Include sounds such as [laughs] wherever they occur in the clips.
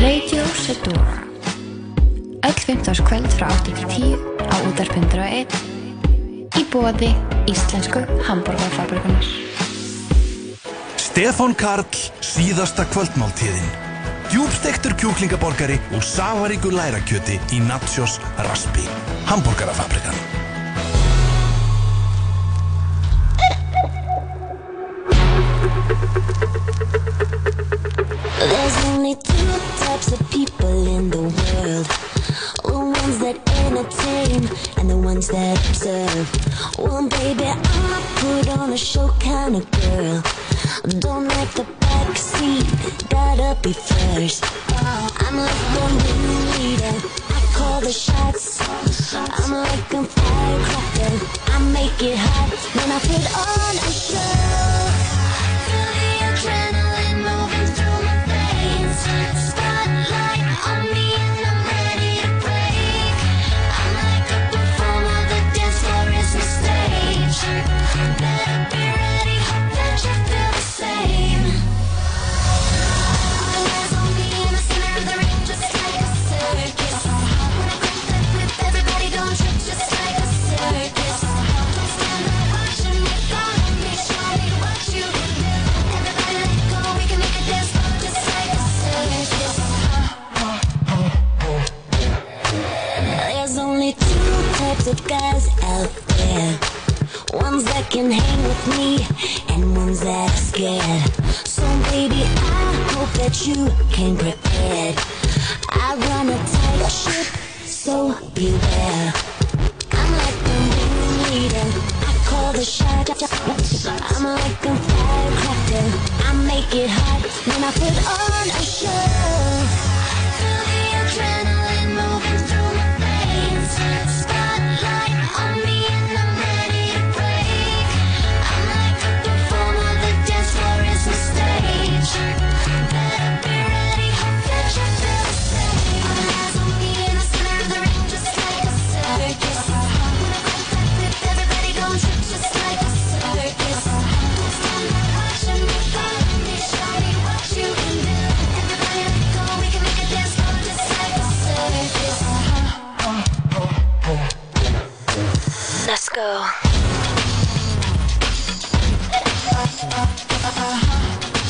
Radio Sedora Öll 15. kvöld frá 8.10 á útarpundra 1 í bóði Íslensku Hamburgerfabrikunar Stefan Karl, síðasta kvöldmáltíðin. Djúbstektur kjúklingaborgari og safaríku lærakjöti í Natsjós Raspi Hamburgerafabrikan hot when I put on a show. go.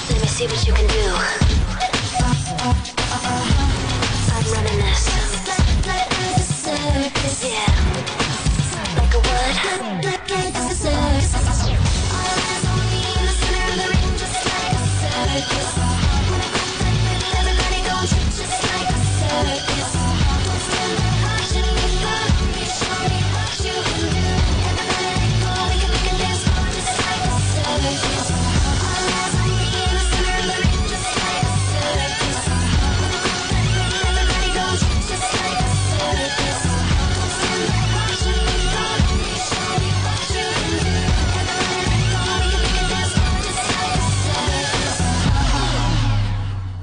Let me see what you can do.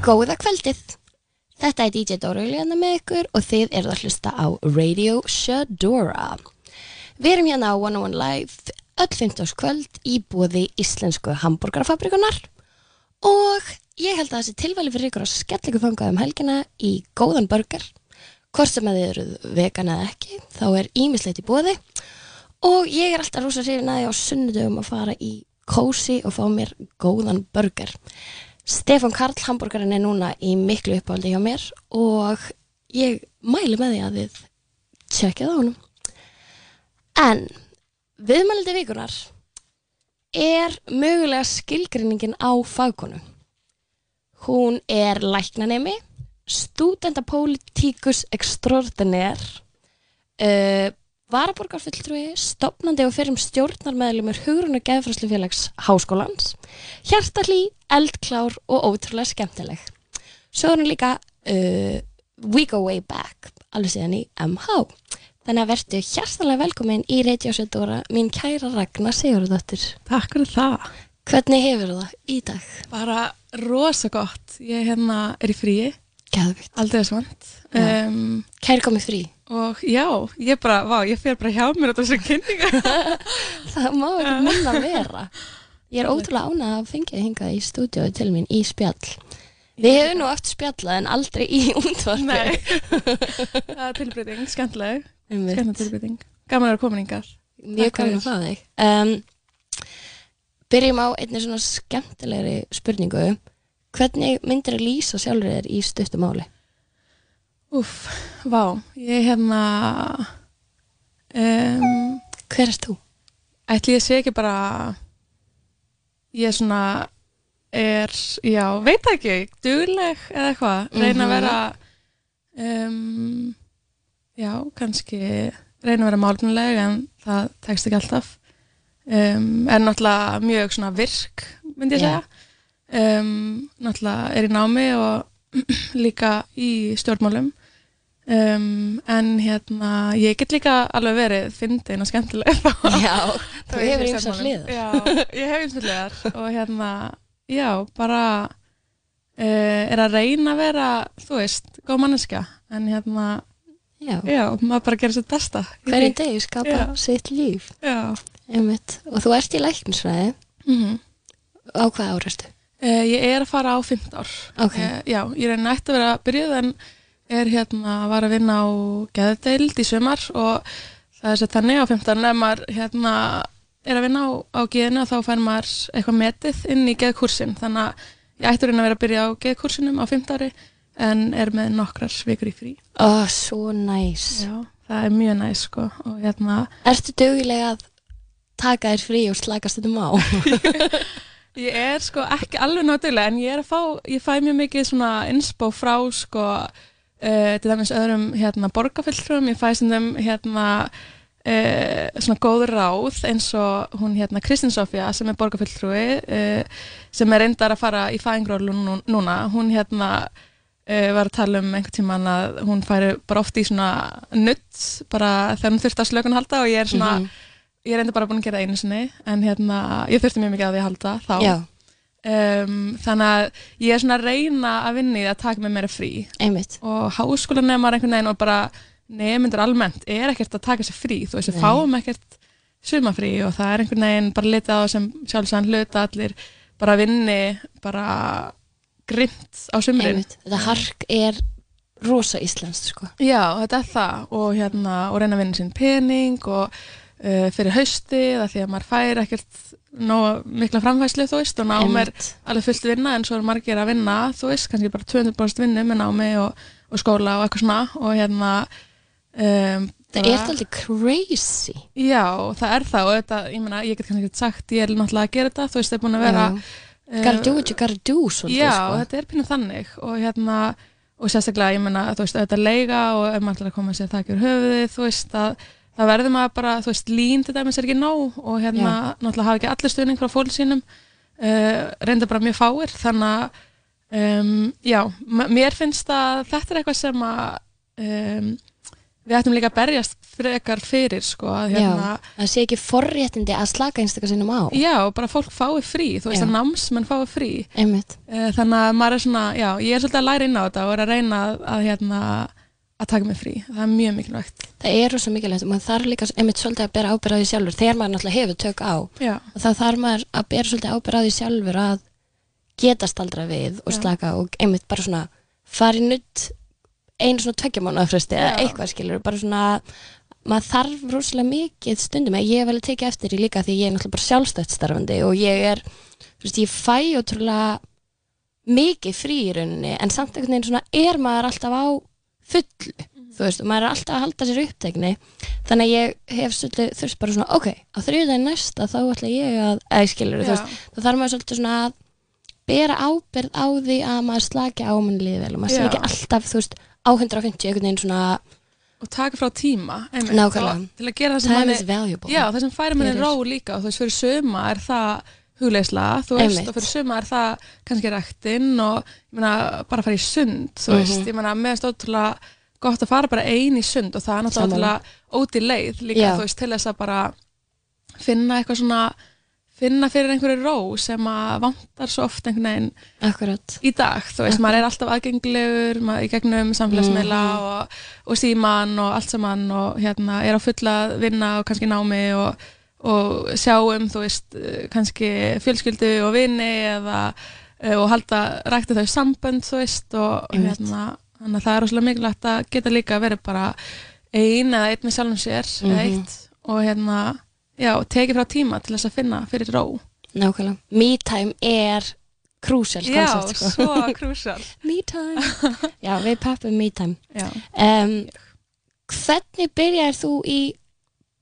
Góða kvöldið! Þetta er DJ Dóra Juliana með ykkur og þið eruð að hlusta á Radio Shadora. Við erum hérna á 101 Live öll 15. kvöld í bóði Íslensku Hamburgerfabrikunar og ég held að það sé tilvæli fyrir ykkur að skella ykkur fangað um helgina í góðan burger. Hvort sem að þið eruð vegan eða ekki, þá er ímislegt í bóði og ég er alltaf rosa sérfin að ég á sunnudögum að fara í kósi og fá mér góðan burger. Stefan Karl, hambúrgarinn er núna í miklu uppáldi hjá mér og ég mælu með því að þið tjekkið á hann. En viðmældi vikunar er mögulega skilgrinningin á fagkonu. Hún er læknanemi, studentapólitíkus ekstrordinær, uh, varaborgarfulltrúi, stopnandi og ferum stjórnarmeðlumur hugrun og geðfræslufélags háskólans, hjartalí, eldklár og ótrúlega skemmtileg. Svo er hún líka uh, We Go Way Back, alveg síðan í MH. Þannig að verðtu hjartalega velkomin í Reykjavík-dóra, mín kæra Ragnar Sigurðardóttir. Takk fyrir það. Hvernig hefur það í dag? Bara rosa gott. Ég hérna er í fríi. Gæðvikt. Aldrei svont um, kæri komið frí og já, ég bara, vá, ég fyrir bara hjá mér á þessu kynningu [laughs] það má ekki munna vera. Ég er ótrúlega ánað að fengja hingað í stúdíu til mín í spjall. Við hefum nú eftir spjallað en aldrei í [laughs] útvarfi nei, það er tilbryting, skemmtileg. Skemmtileg tilbryting, gaman að vera komin yngar mjög gaman að fá þig. Um, byrjum á einni svona skemmtilegri spurningu. Hvernig myndir að lýsa sjálfur þér í stuttumáli? Úff, vá, ég hérna, um, Hver erst þú? ætli ég sé ekki bara, ég svona er, já, veit ekki, dugleg eða eitthvað, reyna að Mhm. vera, um, já, kannski reyna að vera málunleg en það tekst ekki alltaf, um, er náttúrulega mjög svona virk, myndi ég segja, um, náttúrulega er í námi og [clears throat] líka í stjórnmálum, um, en hérna, ég get líka alveg verið fyndin og skemmtileg þá. [laughs] Já, þú hefur ymsar stjórnmálum. hliðar. Já, ég hef ymsar hliðar og hérna, já, bara uh, er að reyna að vera, þú veist, góð manneskja, en hérna, Já, já, maður bara gerir sitt besta. hverjum degi skapar Já. sitt líf. Einmitt. Og þú ert í læknisfræði. Mm Á hvað árastu? Uh, ég er að fara á 15 ár. Ok. Eh, já, ég reyna eftir að vera byrjuð en er hérna, var að vinna á geðdeild í sumar og það er sér þannig á 15 ef maður hérna er að vinna á, á geðinu og þá fær maður eitthvað metið inn í geðkursin þannig að ég ætti að vera að byrja á geðkursinum á 15 ári en er með nokkrar vikur í frí. Ó, svo næs. Já, það er mjög næs sko og hérna Ertu duglega að taka þér frí og slakast þetta á? [laughs] Ég er sko ekki alveg náttúrulega en ég er að fá, ég fæ mjög mikið svona inspo frá sko uh, til dæmis öðrum hérna borgarfylltrum, ég fæ sem þeim hérna uh, svona góð ráð eins og hún hérna Kristín Sofía sem er borgarfylltrúi uh, sem er reyndar að fara í fæðingrólu nú, núna, hún hérna var að tala um einhvern tímann að hún færi bara oft í svona nutt bara þegar hún þurfti að slökun halda og ég er svona Mhm. ég er enda bara búin að gera einu sinni en hérna, ég þurfti mjög mikið á því að halda þá. Já, um, þannig að ég er svona að reyna að því að taka með mér frí einmitt. og háskólanemar einhvern veginn og bara nefndur almennt er ekkert að taka sér frí þú veist, við fáum ekkert sumafrí og það er einhvern veginn bara litið á það sem sjálfsagn hluta allir bara vinni bara grimt á sumrin einmitt. Þetta hark er rosa íslenskt, sko. Já, þetta er það og, hérna, og reyna að vinna sín pening og uh, fyrir haustið að því að maður fær ekkert nóg mikla framfæslu þú veist og nám er alveg fullt vinna en svo er margir að vinna þú veist, kannski bara 200% vinnu með námi og, og skóla og eitthvað svona og hérna um, Það er alltaf crazy. Já, það er það og þetta, ég meina, ég get kannski ekki sagt ég er náttúrulega að gera þetta, þú veist, það er búin að vera Já. Gotta do what you gotta do, svolítið, Já, sko. þetta er pínu þannig og hérna, og sérstaklega, ég meina, þú veist, þetta leiga og ef maður ætlar að koma sér úr höfuðið, þú veist, að það verður maður bara, þú veist, lín til dæmis er ekki nóg og hérna, náttúrulega hafa ekki allir stuðning frá fólk sínum, uh, reynda bara mjög fáir, þannig að, um, já, mér finnst að þetta er eitthvað sem að um, við ættum líka að berjast frekar fyrir, sko, að hérna, Já, það sé ekki forréttindi að slaka einstakar sinnum á. já, bara fólk fái frí, þú veist, Já. að námsmenn fái frí, Einmitt. Eh, Þannig að maður er svona, já, ég er svolítið að læra inn á þetta og er að reyna að, að hérna, að taka mig frí. Það er mjög mikilvægt. Það er rosa mikilvægt og maður þarf líka einmitt svolítið að bera ábyrgð á því sjálfur þegar maður náttúrulega hefur tök á. Já, Og þá þarf maður að bera svolítið ábyrgð á því sjálfur að geta staldra við og Já. slaka og einmitt bara svona fara í nutt einu svona tveggja mánuða fresti eða eitthvað skilur, bara svona maður þarf rosalega mikið stundum ég hef vel tekið eftir því líka því ég er náttúrulega bara sjálfstætt starfandi og ég er veist, ég fæ ótrúlega mikið frí í rauninni en samt einhvern veginn svona er maður alltaf á fullu þú veist, og maður er alltaf að halda sér upptegni þannig að ég hef svolítið þurft bara svona, ok, á þriðudaginn næsta þá ætla ég að, eða skilur þú veist þá þarf maður svolítið svona að bera ábyrð á því að maður slaki á mann líði vel og maður ekki alltaf, þú veist, á 150 einhvern veginn svona, og taka frá tíma. Einmitt, Til að gera það sem manni, já, það sem færi manni ró líka og þú veist, fyrir suma er það hugleisla, þú veist, Einmitt. og fyrir suma er það kannski ræktinn og ég meina, bara fara í sund, þú veist, Mhm. ég meina, meðan stóttúrulega gott að fara bara ein í sund og það er náttúrulega óti leið líka, Já. þú veist, til þess að bara finna eitthvað svona finna fyrir einhverju ró sem að vantar svo oft einhvern veginn akkurat í dag, þú veist, maður er alltaf aðgengilegur maður, í gegnum samfélagsmiðla Mhm. og, og síman og allt saman og hérna er á fulla vinna og kannski námi og, og sjáum, þú veist, eh, kannski fjölskyldu og vini eða uh, og halda rækta þau sambönd þú veist og hérna þannig að það er rosalega mikilvægt að geta líka verið bara ein eða einn með sjálfum sér eða Mhm. eitt og hérna já, tekið frá tíma til þess að finna fyrir ró Nákvæmlega. Me time er crucial Já, sko. svo krúsal [laughs] [laughs] me time. Já, við peppum me time. Um, hvernig byrjar þú í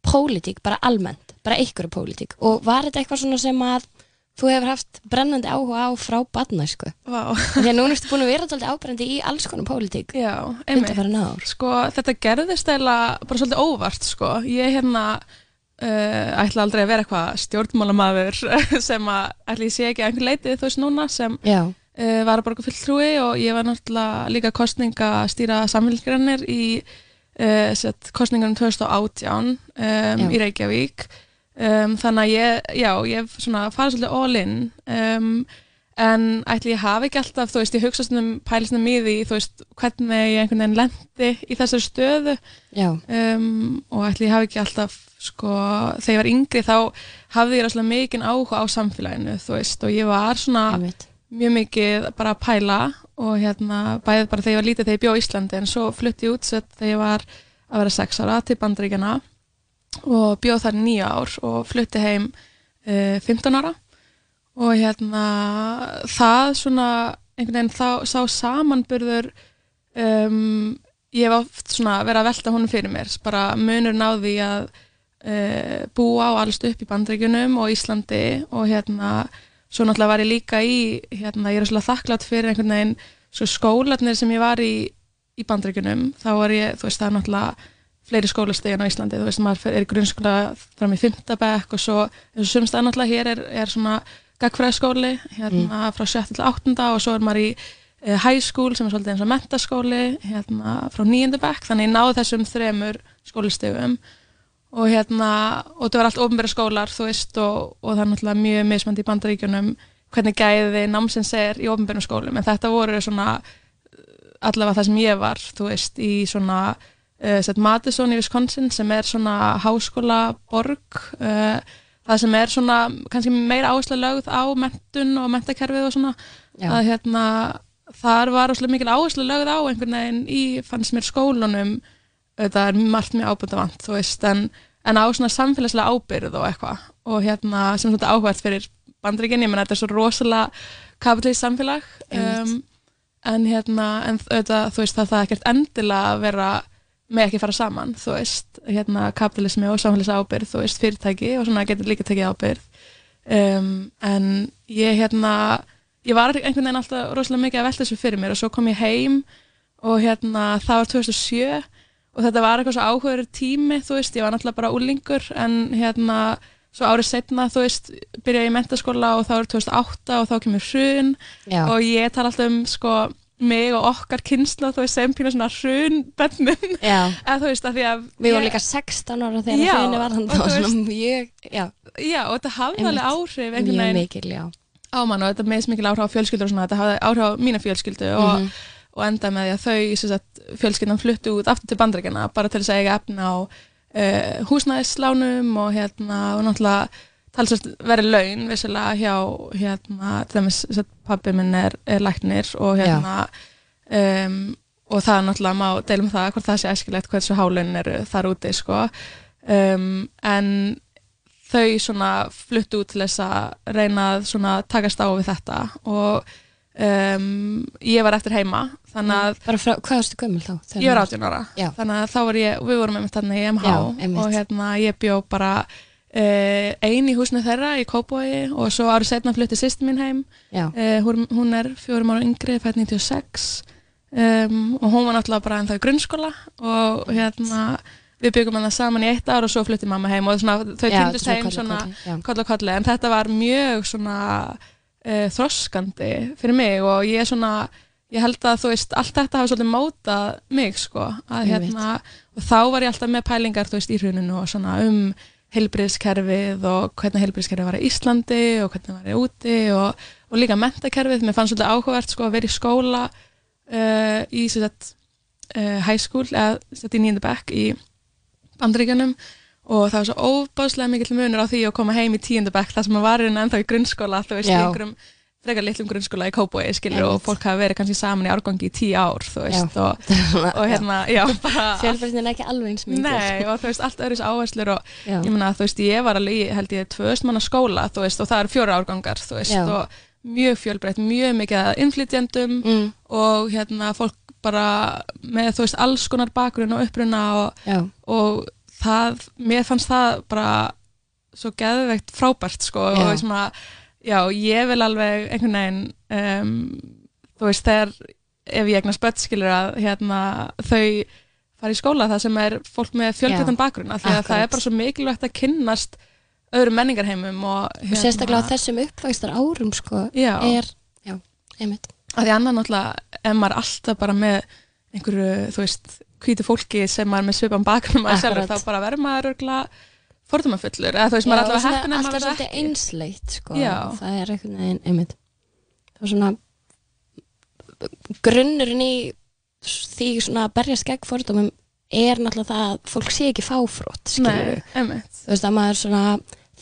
pólitík, bara almennt, bara einhverju pólitík. Og var þetta eitthvað svona sem að þú hefur haft brennandi áhuga á frá badnæsku? vá. Því að núna ertu búin að vera alltaf ábrendi í alls konar pólitík. Sko, þetta gerðist eða bara svolítið óvart, sko. Ég hérna uh, ætla aldrei að vera eitthvað stjórnmálamaður [laughs] sem að ætla ég sé ekki einhver leitið þú veist núna sem uh, var að borga fulltrúi og ég var náttúrulega líka kostninga að stýra samfélgjarnir í uh, kostningunum 2018 um, í Reykjavík um, þannig að ég, já, ég farið svolítið all in. Um, en ætli ég hafi ekki alltaf, þú veist, ég hugsa svona pælisnum í því, þú veist, hvernig ég einhvern veginn lendi í þessari stöðu. Um, og ætli ég hafi ekki alltaf sko, þegar ég var yngri þá hafði ég rosalega mikinn áhuga á samfélaginu þú veist, og ég var svona einmitt. mjög mikið bara að pæla og hérna, bæðið bara þegar ég var lítið þegar ég bjó Íslandi en svo flutti ég út þegar ég var að vera sex ára til Bandaríkjana og bjóð þar nýja ár og flutti heim uh, 15 ára. Og hérna það svona einhvern veginn þá, sá samanburður um, ég hef oft svona verið að velta honum fyrir mér. Bara munur náði að uh, búa og alveg upp í Bandaríkjunum og Íslandi og hérna svo náttúrulega var ég líka í hérna, ég er svolítið þakklátt fyrir einhvern veginn sko, skólarnir sem ég var í í Bandaríkjunum, þá var ég, þú veist, það er náttúrulega fleiri skólastegin á Íslandi, þú veist, maður er í grunnskóla fram í fimmtabæk og svo eins og sumstað náttúrulega hér er, er svona gagfræðaskóli, hérna frá 7. til 8. og svo er maður í uh, high school sem er svolítið eins og mentaskóli hérna frá 9. bekk, þannig ég náði þessum þremur skólistegum og hérna, og það var allt ofnbæra skólar, þú veist, og, og það er náttúrulega mjög mismandi í bandaríkjunum hvernig gæði námsins er í ofnbærum skólum, en þetta voru svona allavega það sem ég var, þú veist, í svona uh, sett Madison í Wisconsin sem er svona háskóla borg uh, það sem er svona kannski meira áherslu lögð á mentun og mentakerfið og svona Já. að hérna þar var óslega mikil áherslu lögð á einhvern veginn í fannst mér skólunum. Það er margt mjög ábyrgðavant þú veist en, en á svona samfélagslega ábyrgð og eitthvað. Og hérna sem svona áhvert fyrir bandreikin, ég menna þetta er svo rosalega kapitalist samfélag um, en hérna en auðvitað, þú veist það það er ekkert endilega að vera með ekki fara saman þú veist, hérna kapitalismi og samfélags ábyrgð, þú veist, fyrirtæki og svona getur líka tekið ábyrgð. Um, en ég hérna ég var einhvern veginn alltaf rosalega mikið að velta þessu fyrir mér og svo kom ég heim og hérna það var 2007 og þetta var eitthvað svo áhugaður tími þú veist, ég var náttúrulega bara úlingur en hérna svo árið setna þú veist, byrjaði ég í mentaskóla og þá er 2008 og þá kemur hrun Já, og ég tala alltaf um sko mig og okkar kynsla þú veist, sem pínu svona hrun bennum já. [laughs] eða þú veist, að því að Við ég- vorum líka 16 ára þegar Já, hrunið var þannig og svona mjög, já, já, og þetta hafði alveg áhrif mjög mikil, á mann og þetta meðs mikil áhrif á fjölskyldur og svona, þetta hafði áhrif á mína fjölskyldu og, Mhm. og enda með því að þau sagt, fjölskyldan fluttu út aftur til bandrækjana bara til þess að eiga efna á uh, húsnæðislánum og hérna og náttúrulega talsvært verið laun vissilega hjá hérna pabbi minn er, er læknir og hérna um, og það er náttúrulega má deilum það hvort það sé æskilegt hversu hálun eru þar úti sko um, en þau svona fluttu út til þess að reyna að svona takast á við þetta og um, ég var eftir heima þannig að frá, hvað varstu gömul þá? ég var þú- 18 ára Já. þannig að þá var ég, við vorum einmitt þarna í MH Já, og hérna ég bjó bara uh, ein í húsinu þeirra í Kópói og svo árið setna flutti sýsti mín heim. Uh, hún, er fjórum ára yngri, fætt 96 um, og hún var náttúrulega bara ennþá í grunnskóla og hérna við byggum hann saman í eitt ár og svo flutti mamma heim og svona, þau týndust heim kolli, svona koll og kolli, en þetta var mjög svona uh, þroskandi fyrir mig og ég svona ég held að þú veist, allt þetta hafa svolítið mótað mig sko, að hérna og þá var ég alltaf með pælingar, þú veist, í hruninu og svona um heilbriðskerfið og hvernig heilbriðskerfið var í Íslandi og hvernig var í úti og, og líka mentakerfið, mér fannst svolítið áhugavert sko að vera í skóla uh, í sagt, uh, high school eða sagt, í nýjönda bekk í bandaríkjunum. Og það var svo óbáslega mikill munur á því að koma heim í tíundabæk þar sem maður var ennþá í grunnskóla veist, í einhverjum frekar litlum grunnskóla í skilur og fólk hafa verið kannski saman í árgangi í tíu ár þú veist og, [laughs] og hérna, já, bara Fjölbreytnin er ekki alveg eins mikið Nei, og þú veist, allt öðru áherslur og Já. ég meina, þú veist, ég var alveg í, held ég, tvöðust manna skóla, þú veist, og það eru fjóra árgangar, þú veist, Já. og mjög fjölbreytt, mjög mikið að innflytjendum mm, og hérna, fólk bara með, þú veist, alls konar bakgrunn og uppruna og, Já, og það, mér fannst það bara svo geðveikt frábært, sko, Já. og svona, já, ég vil alveg einhvern veginn, um, þú veist, þegar, ef ég eignast börn skilur að, hérna, þau fara í skóla það sem er fólk með fjölbreyttan bakgrunn af því að það er bara svo mikilvægt að kynnast öðrum menningarheimum og, og sérstaklega á þessum uppvægstar árum sko, já, er, já, einmitt. Af því annað náttúrulega ef maður alltaf bara með einhverju, þú veist, hvítu fólki sem maður er með svipan bakgrunn maður sjálfur, þá bara verður maður örgulega fordómafullur, eða þú veist, maður er alltaf heppin alltaf maður svolítið ekki einsleitt sko, Já. það er einhvern veginn einmitt. Það er svona grunnurinn í því svona að berjast gegn fordómum er náttúrulega það að fólk sé ekki fáfrótt skilur Nei, einmitt. Þú veist að maður svona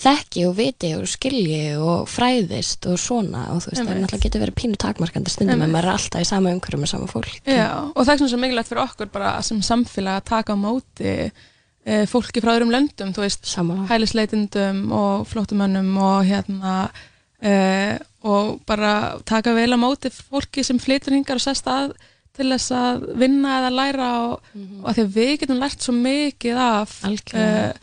þekki og viti og skilji og fræðist og svona og þú veist það náttúrulega getur verið pínu takmarkandi stundum en maður er alltaf í sama umhverju með sama fólk. Já, og það er svona svo mikilvægt fyrir okkur bara sem samfélag að taka á móti fólki frá öðrum löndum, þú veist hælisleitindum og flóttumönnum og hérna uh, og bara taka vel á móti fólki sem flytur hingar og sest að til þess að vinna eða læra og, og að því að við getum lært svo mikið af eh,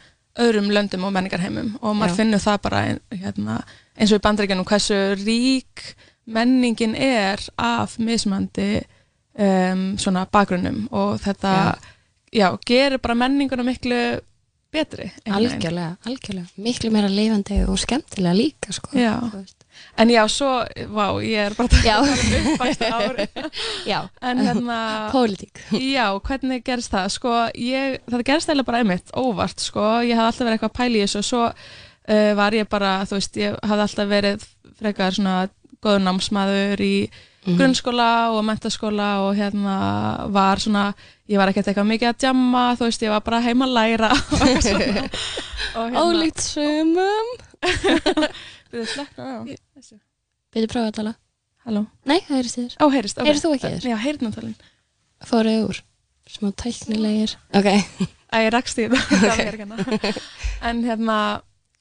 öðrum löndum og menningarheimum og maður Já. finnur það bara hérna, eins og í bandreikinum hversu rík menningin er af mismandi um, svona bakgrunnum og þetta já, gerir bara menninguna miklu betri algjörlega, algjörlega, miklu meira lifandi og skemmtilega líka sko Já. En já, svo, vá, ég er bara Já. uppvægst ári. [laughs] já, En hérna, pólitík já, hvernig gerist það? Sko, ég, það gerist eiginlega bara einmitt, óvart, sko. Ég hafði alltaf verið eitthvað að pæla í þessu og svo uh, var ég bara, þú veist, ég hafði alltaf verið frekar svona góður námsmaður í grunnskóla og mentaskóla og hérna var svona, ég var ekkert eitthvað mikið að djamma, þú veist, ég var bara heima að læra [laughs] hérna- ólíkt sumum Byrðu slekka á þessu. Byrðu prófa að tala Halló. Nei, það heyrist þér Ó, heyrist, ok. Heyrist þú ekki þér? Já, heyrnartalinn. Fóruð úr Smá tæknilegir Ok Æ, ég rakst í þetta, [laughs] það ekki hérna. En hérna,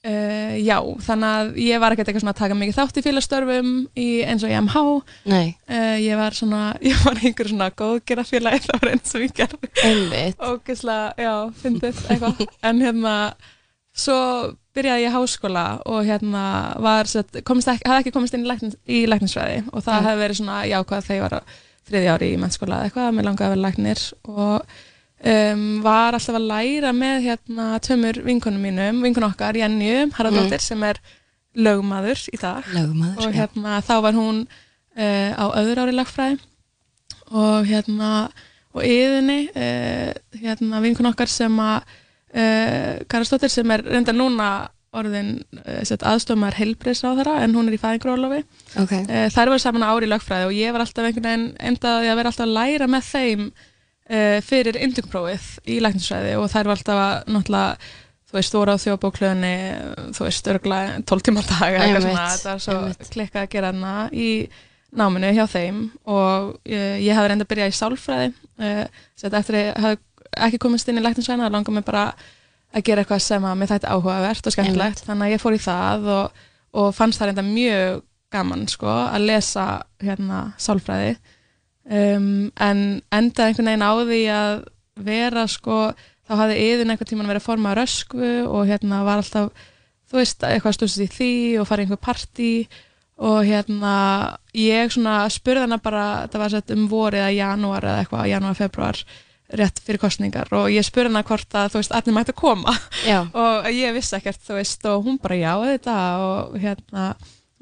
uh, já, þannig að ég var ekkert eitthvað svona að taka mikið þátt í félagstörfum í, eins og í MH. Nei, Uh, ég var svona, [laughs] ég var einhver svona góðgera félagi, það var eins og ég gerði. einmitt Ógislega, já, fyndið eitthvað. [laughs] En hérna, svo byrjaði ég háskóla og hérna var, sett, ekki, hafði ekki komist inn í, læknis, í læknisfræði og það hefði verið svona jákvæð þegar ég var á þriði ári í mennskóla eitthvað, mér langaði að vera læknir og um, var alltaf að læra með hérna tömur vinkonum mínum, vinkon okkar, Jenju Haraldóttir, sem er lögmaður í dag. Lögmaður og hérna þá var hún uh, á öðru ári lagfræði og hérna og yðinni uh, hérna vinkun okkar sem að uh, Karastóttir sem er reynda núna orðin uh, aðstofmar heilbreyðsráðara en hún er í fæðingrólofi Ok, uh, þær voru saman ári í lögfræði og ég var alltaf einhvern veginn endaði að vera alltaf að læra með þeim uh, fyrir indugprófið í læknisfræði og þær var alltaf að náttúrulega þú veist, voru á þjóðbóklöðinni þú veist, örgulega 12 tíma dag þetta var svo klikkað að gera hana í náminu hjá þeim og uh, ég hafði reynda að byrja í sálfræði uh, eftir að ég hafði ekki komist inn í læknisfræðina, það langar mig bara að gera eitthvað sem að mér þætti áhugavert og skemmtilegt, þannig að ég fór í það og, og fannst það reynda mjög gaman sko, að lesa hérna sálfræði um, en endaði einhvern veginn á því að vera sko, þá hafði yðin einhvern tímann verið að forma röskvu og hérna var alltaf, þú veist, eitthvað stusist í því og farið einhver partí og hérna ég svona spurði hana bara, þetta var sett um vorið eða janúar eða eitthvað, janúar, februar rétt fyrir kostningar og ég spurði hana hvort að þú veist, allir mætti að koma [laughs] og ég vissi ekkert, þú veist, og hún bara já þetta og hérna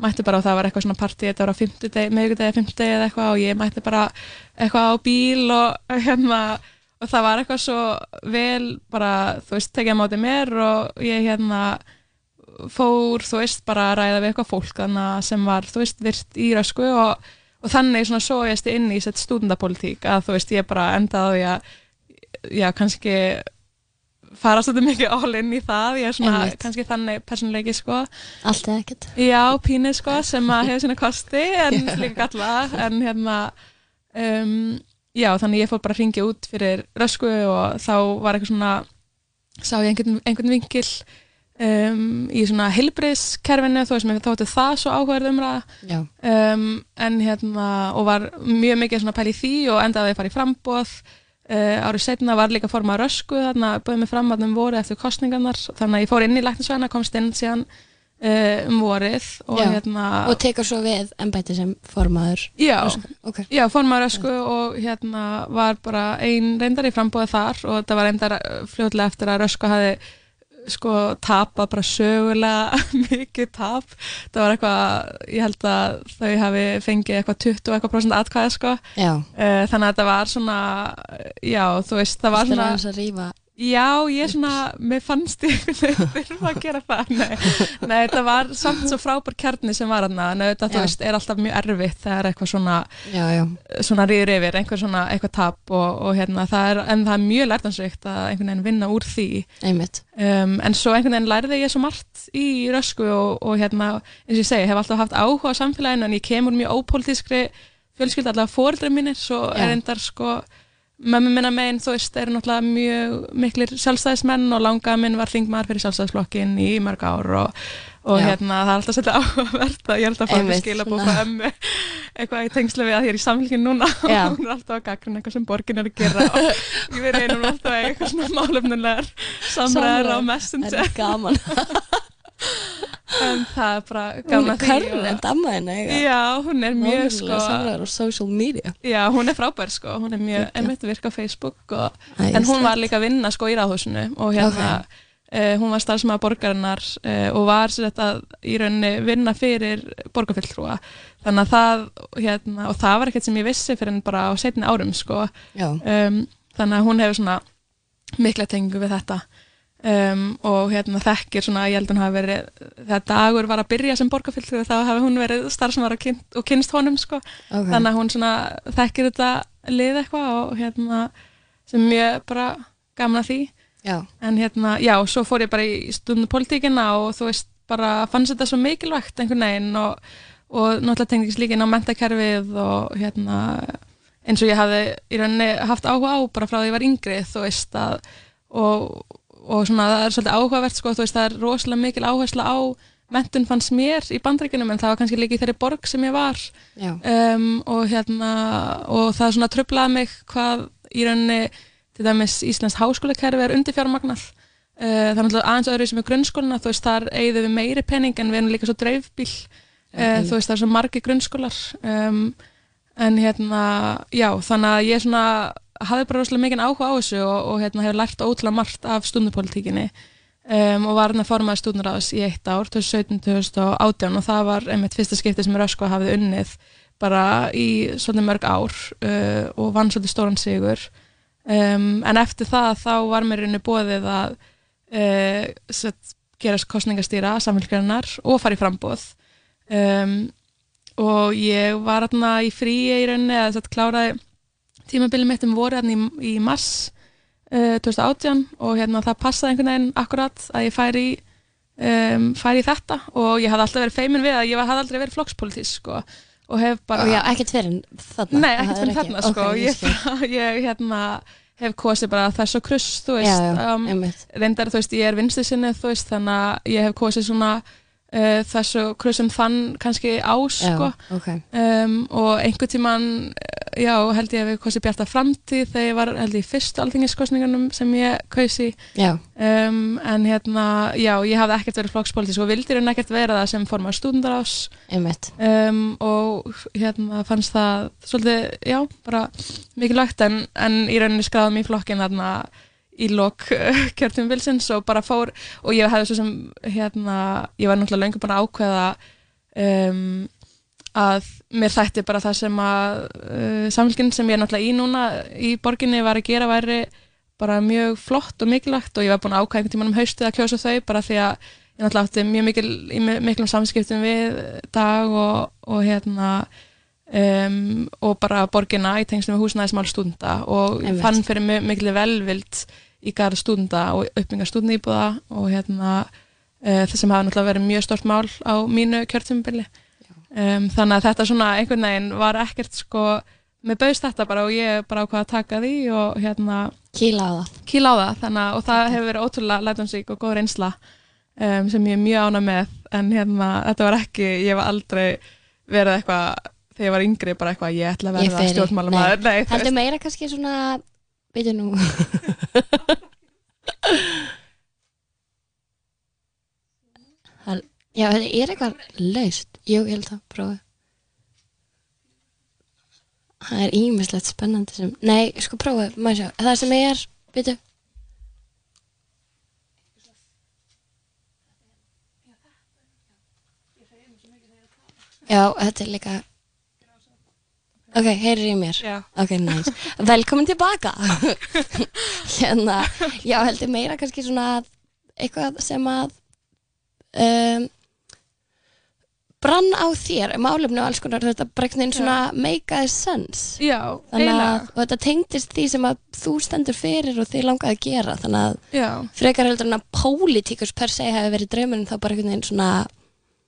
mætti bara og það var eitthvað svona partí, þetta var á miðvikudegi, fimmtudegi eða eitthvað og ég mætti bara eitthvað á bíl og [laughs] hérna og það var eitthvað svo vel bara, þú veist, tekið móti mér og ég hérna fór, þú veist, bara að ræða við eitthvað fólk sem var, þú veist, virt í rösku og, og þannig svona sójast ég inn í stúdendapolítík að þú veist, ég bara endaði að já, kannski fara svolítið mikið all in í það ég er svona Einmitt. kannski þannig personleiki sko Allt eða ekkert. já, pínu sko sem að hefur sína kosti en líka galla en hérna um, já, þannig ég fór bara að ringja út fyrir rösku og þá var eitthvað svona sá ég einhvern, einhvern vinkil um, í svona heilbriðskerfinu þó sem ég þótti það svo áhugaverð umræða Já. um, en hérna og var mjög mikið svona pæli í því og endaði að fara í frambóð uh, árið setna var líka forma rösku þarna búið mig fram að um voru eftir kostningarnar þannig að ég fór inn í læknisvæðina komst inn síðan uh, um vorið og Já. hérna Og tekur svo við embæti sem formaður. já, Ok. já, forma rösku og hérna var bara ein reyndar í frambóði þar og þetta var reyndar uh, fljótlega eftir að rösku hafi sko tapað bara sögulega [laughs] mikið tap það var eitthvað, ég held að þau hafi fengið eitthvað 20 og eitthvað prosent atkvæði sko, Já. uh, þannig að þetta var svona já, þú veist, það var Það svona. Já, ég svona, mér fannst ég þurfa að gera það nei, nei, þetta var samt svo frábær kjarni sem var hann, en þetta, þú veist, er alltaf mjög erfitt þegar eitthvað svona Já, já. svona rýður yfir, einhver svona eitthvað tap og, og hérna, það er, en það er mjög lærtansrikt að einhvern veginn vinna úr því Einmitt. um, en svo einhvern veginn lærði ég svo margt í rösku og, og hérna, eins og ég segi, hef alltaf haft áhuga á samfélaginu en ég kemur mjög ópolítískri fjölskylda, allavega fóreldrar mínir svo Já. er endar sko mömmu minna megin, þú veist, eru náttúrulega mjög miklir sjálfstæðismenn og langa minn var þingmaður fyrir sjálfstæðisflokkin í mörg ár og, og hérna það er alltaf svolítið áhugavert að ég alltaf að fá eitthvað skilabóð svona. frá ömmu eitthvað í tengslu við að ég er í samfélgin núna [laughs] og Já. hún er alltaf að gagna eitthvað sem borgin er að gera og ég verið einum alltaf eitthvað svona málefnulegar samræður á messenger Það er gaman. [laughs] en það er bara Hún gaman er að því en og, damma henni. já, hún er mjög Mjög sko samræður á social media. já, hún er frábær sko, hún er mjög Geggjað. einmitt virka á Facebook og, Æ, en hún var líka að vinna sko í ráðhúsinu og hérna uh, hún var starfsmaður borgarinnar uh, og var sér þetta í rauninni vinna fyrir borgarfylltrúa þannig að það hérna, og það var ekkert sem ég vissi fyrir en bara á setni árum sko. Um, þannig að hún hefur svona mikla tengu við þetta um, og hérna þekkir svona, ég held að hún hafi verið þegar dagur var að byrja sem borgarfylltrúi þá hafi hún verið starfsmaður og, kynnt, og kynst honum sko Ok. þannig að hún svona þekkir þetta lið eitthvað og hérna sem mjög bara gaman að því Já. en hérna, já, svo fór ég bara í stundu politíkina og þú veist bara fannst þetta svo mikilvægt einhvern veginn og, og náttúrulega tengdist líka inn á mentakerfið og hérna eins og ég hafði í rauninni haft áhuga á bara frá því ég var yngri, þú veist að og, og svona það er svolítið áhugavert sko, þú veist, það er rosalega mikil áhersla á mentun fannst mér í bandreikunum en það var kannski líka í þeirri borg sem ég var. Um, og hérna og það svona tröflaði mig hvað í rauninni til dæmis Íslands háskólakerfi er undirfjármagnað. Uh, það er náttúrulega aðeins öðru sem er grunnskólina þú veist þar eigðu við meiri penning en við erum líka svo dreifbíl uh, þú veist það er svo margi grunnskólar. Um, en hérna já þannig að ég svona hafði bara rosalega mikið áhuga á þessu og, og hérna hefur lært ótrúlega margt af stundupolítíkinni um, og var hérna formaði stúdnaráðs í eitt ár 2017-2018 og það var einmitt fyrsta skipti sem Röskva hafði unnið bara í svolítið mörg ár uh, og vann svolítið stóran sigur. Um, en eftir það þá var mér inni bóðið að uh, sett, gerast kostningastýra samfélgjarnar og fara í frambóð um, og ég var hérna í fríi í rauninni að kláraði tímabilið mitt um voru hérna í, í mars uh, 2018 og hérna það passaði einhvern veginn akkurat að ég færi í um, færi í þetta og ég hafði alltaf verið feimin við að ég hafði aldrei verið flokkspolítís sko, og hef bara Og já, ekkert fyrir þarna. Nei, ekkert er fyrir þarna sko. Ok, ég, [laughs] ég hérna, hef kosið bara þess og kruss, þú veist, Já, já, um, reyndar, þú veist, ég er vinstri sinni, þú veist, þannig að ég hef kosið svona uh, þess og krussum þann kannski á, sko, Já, ok. um, og einhvern tíman, eh, já, held ég að við kosið bjarta framtíð þegar ég var, held ég, í fyrstu alþingiskosningunum sem ég kausi, um, en hérna, já, ég hafði ekkert verið flokkspolítis og vildi raun ekkert vera það sem formar stúdendarás, einmitt. um, og hérna fannst það svolítið, já, bara mikilvægt en, en í rauninni skráðum í flokkin þarna í lok kjörtum vilsins og bara fór og ég hefði svo sem hérna, ég var náttúrulega löngu bara ákveða um, að mér þætti bara það sem að uh, samfélginn sem ég er náttúrulega í núna í borginni var að gera væri bara mjög flott og mikilvægt og ég var búin að ákvæða einhvern tímann um haustið að kjósa þau bara því að ég náttúrulega átti mjög mikil, miklum samskiptum við dag og, og hérna um, og bara borgina í tengslu með húsnæðismál stúnda og Einmitt. fann fyrir mi- mikil velvild í garð stúdenda og uppbyggingar stúdendýbúða og hérna uh, það sem hafa náttúrulega verið mjög stort mál á mínu kjörtumbili um, þannig að þetta svona einhvern veginn var ekkert sko, mér bauðst þetta bara og ég bara ákvað að taka því og hérna Kýla á það. kýla á það. Þannig og það hefur verið ótrúlega lætumsík og góð reynsla um, sem ég er mjög ána með. En hérna þetta var ekki, ég var aldrei verið eitthvað þegar ég var yngri bara eitthvað ég ætla að verða stjórnmálamæður Heldur meira kannski svona, veitu nú. Hal- Já, þetta er eitthvað laust. Jú, ég held að prófa. Það er ímislegt spennandi sem, nei, sko prófa, maður sjá. Það sem er, veitu. Já, þetta er líka, ok, heyrir í mér. Já. Ok, nice. Velkomin tilbaka. hérna, já, heldur meira kannski svona eitthvað sem að um, brann á þér, málefni og alls konar, þetta bregnin svona make a sense. já, Þannig að, eiginlega og þetta tengdist því sem að þú stendur fyrir og þið langaði að gera, þannig að já, frekar heldur en að pólitíkus per se hafi verið draumurinn þá bara einhvern veginn svona,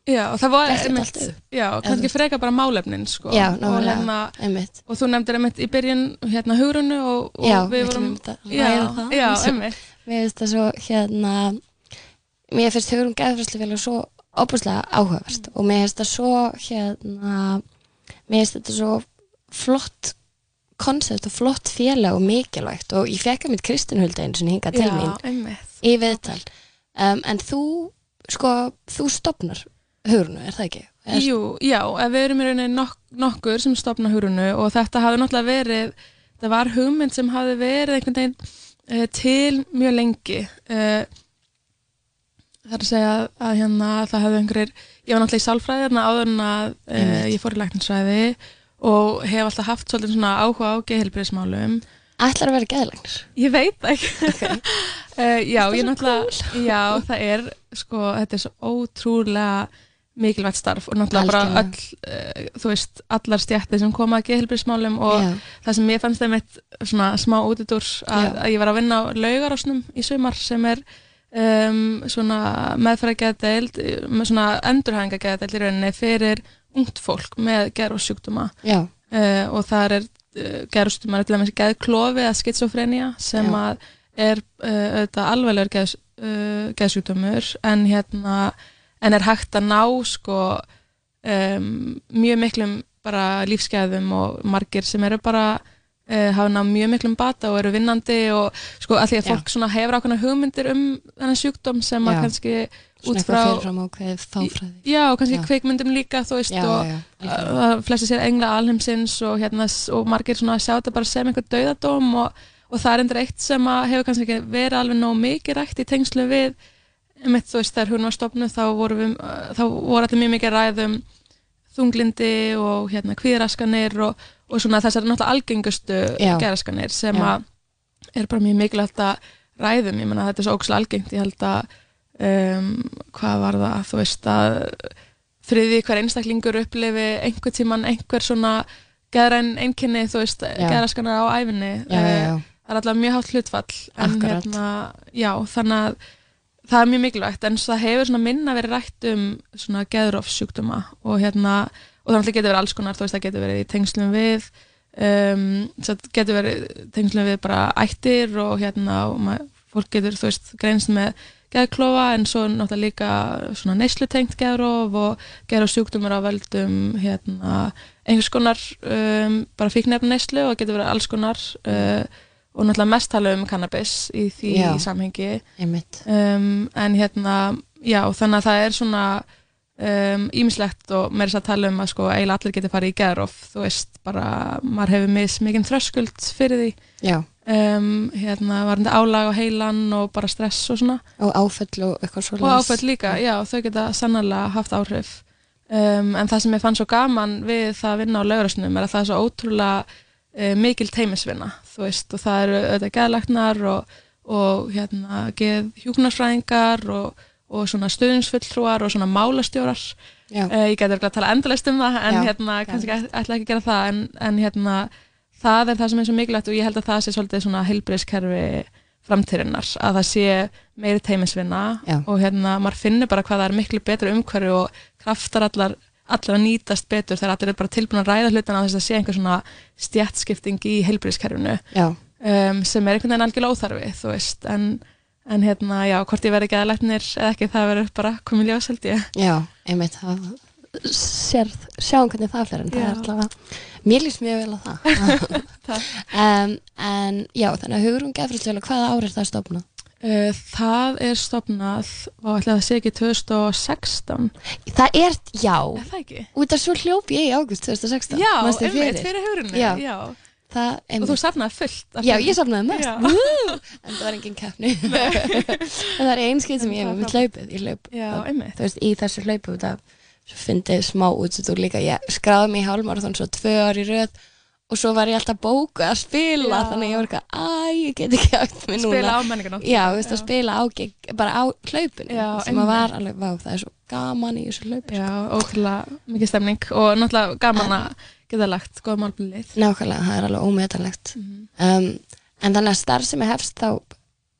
já, og það var einmitt, já, kannski freka bara málefnin sko. já, og, náttúrulega, hérna, einmitt. og þú nefndir einmitt í byrjun hérna hugrunu og, og Já, við vorum já, það. já, einmitt Mér finnst það svo hérna mér finnst hugurum geðfræslufélag svo óbúslega áhugavert og mér finnst það svo hérna mér finnst þetta svo flott koncept og flott félag og mikilvægt og ég fekk að mitt Kristinhulda einu sinni hingað til mín í viðtal um, en þú sko, þú stopnar hugurnu, er það ekki? Er, Jú, já, við erum í rauninni nok nokkur sem stopna hurunu og þetta hafði náttúrulega verið, það var hugmynd sem hafði verið einhvern veginn uh, til mjög lengi. Uh, það er að segja að, að hérna það hefði einhverjir, ég var náttúrulega í sálfræði þarna áður en að uh, ég fór í lækninsræði og hef alltaf haft svolítið svona áhuga á geðhelbriðismálum. Ætlar að vera geðlagnir? Ég veit ekki. [laughs] Okay. Uh, já, ég náttúrulega, já, það er, sko, þetta er svo ótrúlega mikilvægt starf og náttúrulega bara öll, uh, þú veist, allar stjætti sem koma að geðhelbrismálum og Já, það sem ég fannst þeim eitt svona smá útidúr að, að ég var að vinna á laugarásnum í sumar sem er um, svona meðfærageðdeild, með svona endurhæðingageðdeild í rauninni fyrir ungt fólk með gerðsjúkdóma já, uh, og það er uh, gerðsjúkdóma, til dæmis geðklofi eða skitsofrenia sem Já. að er auðvitað alveglegur geðs, geðsjúkdómur en hérna en er hægt að ná sko um, mjög miklum bara lífsgæðum og margir sem eru bara uh, hafa náð mjög miklum bata og eru vinnandi og sko að því að fólk svona hefur ákveðna hugmyndir um þennan sjúkdóm sem að Já. kannski svona út frá já, og kannski Já. kveikmyndum líka þú veist Já, og já, já, að flesti sér engla alheimsins og, hérna, og margir svona sjá þetta bara sem einhver dauðadóm og, og það er endur eitt sem að hefur kannski verið alveg nóg mikið rætt í tengslu við einmitt þú veist þegar hún var stopnuð þá voru, við, uh, þá voru allir mjög mikið ræðum þunglindi og hérna kvíðraskanir og, og svona þessar náttúrulega algengustu Já. geraskanir sem að er bara mjög mikilvægt að ræðum, ég menna þetta er svo ókslega algengt. Ég held að um, hvað var það, þú veist að þriði hver einstaklingur upplifi einhver tíman einhver svona geðræn einkenni, þú veist, geðraskanar á æfinni já, já, já. það er alltaf mjög hátt hlutfall en hérna, þannig að það er mjög mikilvægt, en það hefur minna verið rætt um svona geðrófssjúkdóma og hérna, og þannig getur verið alls konar, veist, það getur verið í tengslum við um, það getur verið tengslum við bara ættir og hérna, og mað, fólk getur, veist, greinst með geðklofa en svo náttúrulega líka neyslutengt geðróf og geðrófssjúkdómar á völdum hérna, einhvers konar um, bara fíknefn neyslu og getur verið alls konar uh, og náttúrulega mest tala um cannabis í því Já. samhengi. Einmitt. Um, en hérna, já, þannig að það er svona ímislegt og meira þess að tala um að sko eiginlega allir getur farið í geðróf, þú veist, bara maður hefur mis mikinn þröskuld fyrir því. Já, um, hérna, varandi álag á heilan og bara stress og svona. Og áföll og eitthvað svo og áfætt líka, já, þau geta sannarlega haft áhrif. Um, en það sem ég fann svo gaman við það að vinna á laurasnum er að það er svo ótrúlega uh, mikil teimisvinna, þú veist og það eru auðvitað geðlæknar og, og hérna, geð hjúknarsfræðingar og, og svona stuðningsfulltrúar og svona málastjórar. Já, uh, ég geti verið að tala endalist um það en Já, hérna, kannski ætla ætla ekki að gera það en, en hérna, það er það sem er svo mikilvægt og ég held að það sé svolítið svona heilbriðskerfi framtírinnar að það sé meiri teimisvinna Já. og hérna maður finnur bara hvað það er miklu betra umhverju og kraftar allar, allar að nýtast betur þegar allir er bara tilbúin að ræða hlutina á þess að sé einhver svona stjættskipting í heilbríðiskerfinu já, um, sem er einhvern veginn algjörlega óþarfi þú veist, en, en hérna já, hvort ég verði ekki að læknir eða ekki það verður bara komið ljós held ég. Já, einmitt það sér, sjáum hvernig það fyrir en það Já. er allavega, mér líst mjög vel á það. [laughs] [laughs] Um, en já, þannig að hugurum gefriðslega hvaða ár er það stofna? Uh, Það er stopnað og ætla að sé ekki 2016 Það er, já, Er það ekki? út af svo hljóp ég í águst 2016 Já, einmitt, fyrir? hugurinu Já. Já. það, Og þú safnaði fullt Já, ég safnaði mest! En það var engin keppni. [laughs] En það er einskið sem ég hef með hlaupið. Ég hlaup, Já, einmitt. þú veist, í þessu hlaupu Svo fyndið smá útsutur líka. Ég skráði mig í hálmarathon svo tvö ár í röð Og svo var ég alltaf bóku að spila Já. Þannig ég var eitthvað, æ, ég get ekki átt mig núna. Spila á menningunum Já, þú veist, að spila á bara á hlaupinu Já, Sem að var alveg, vá, það er svo gaman í þessu hlaupu Já, ótrúlega mikið stemning og náttúrulega gaman að geta lagt góð málblið Nákvæmlega, það er alveg ómetanlegt. Mhm. um, En þannig að starf sem er hefst þá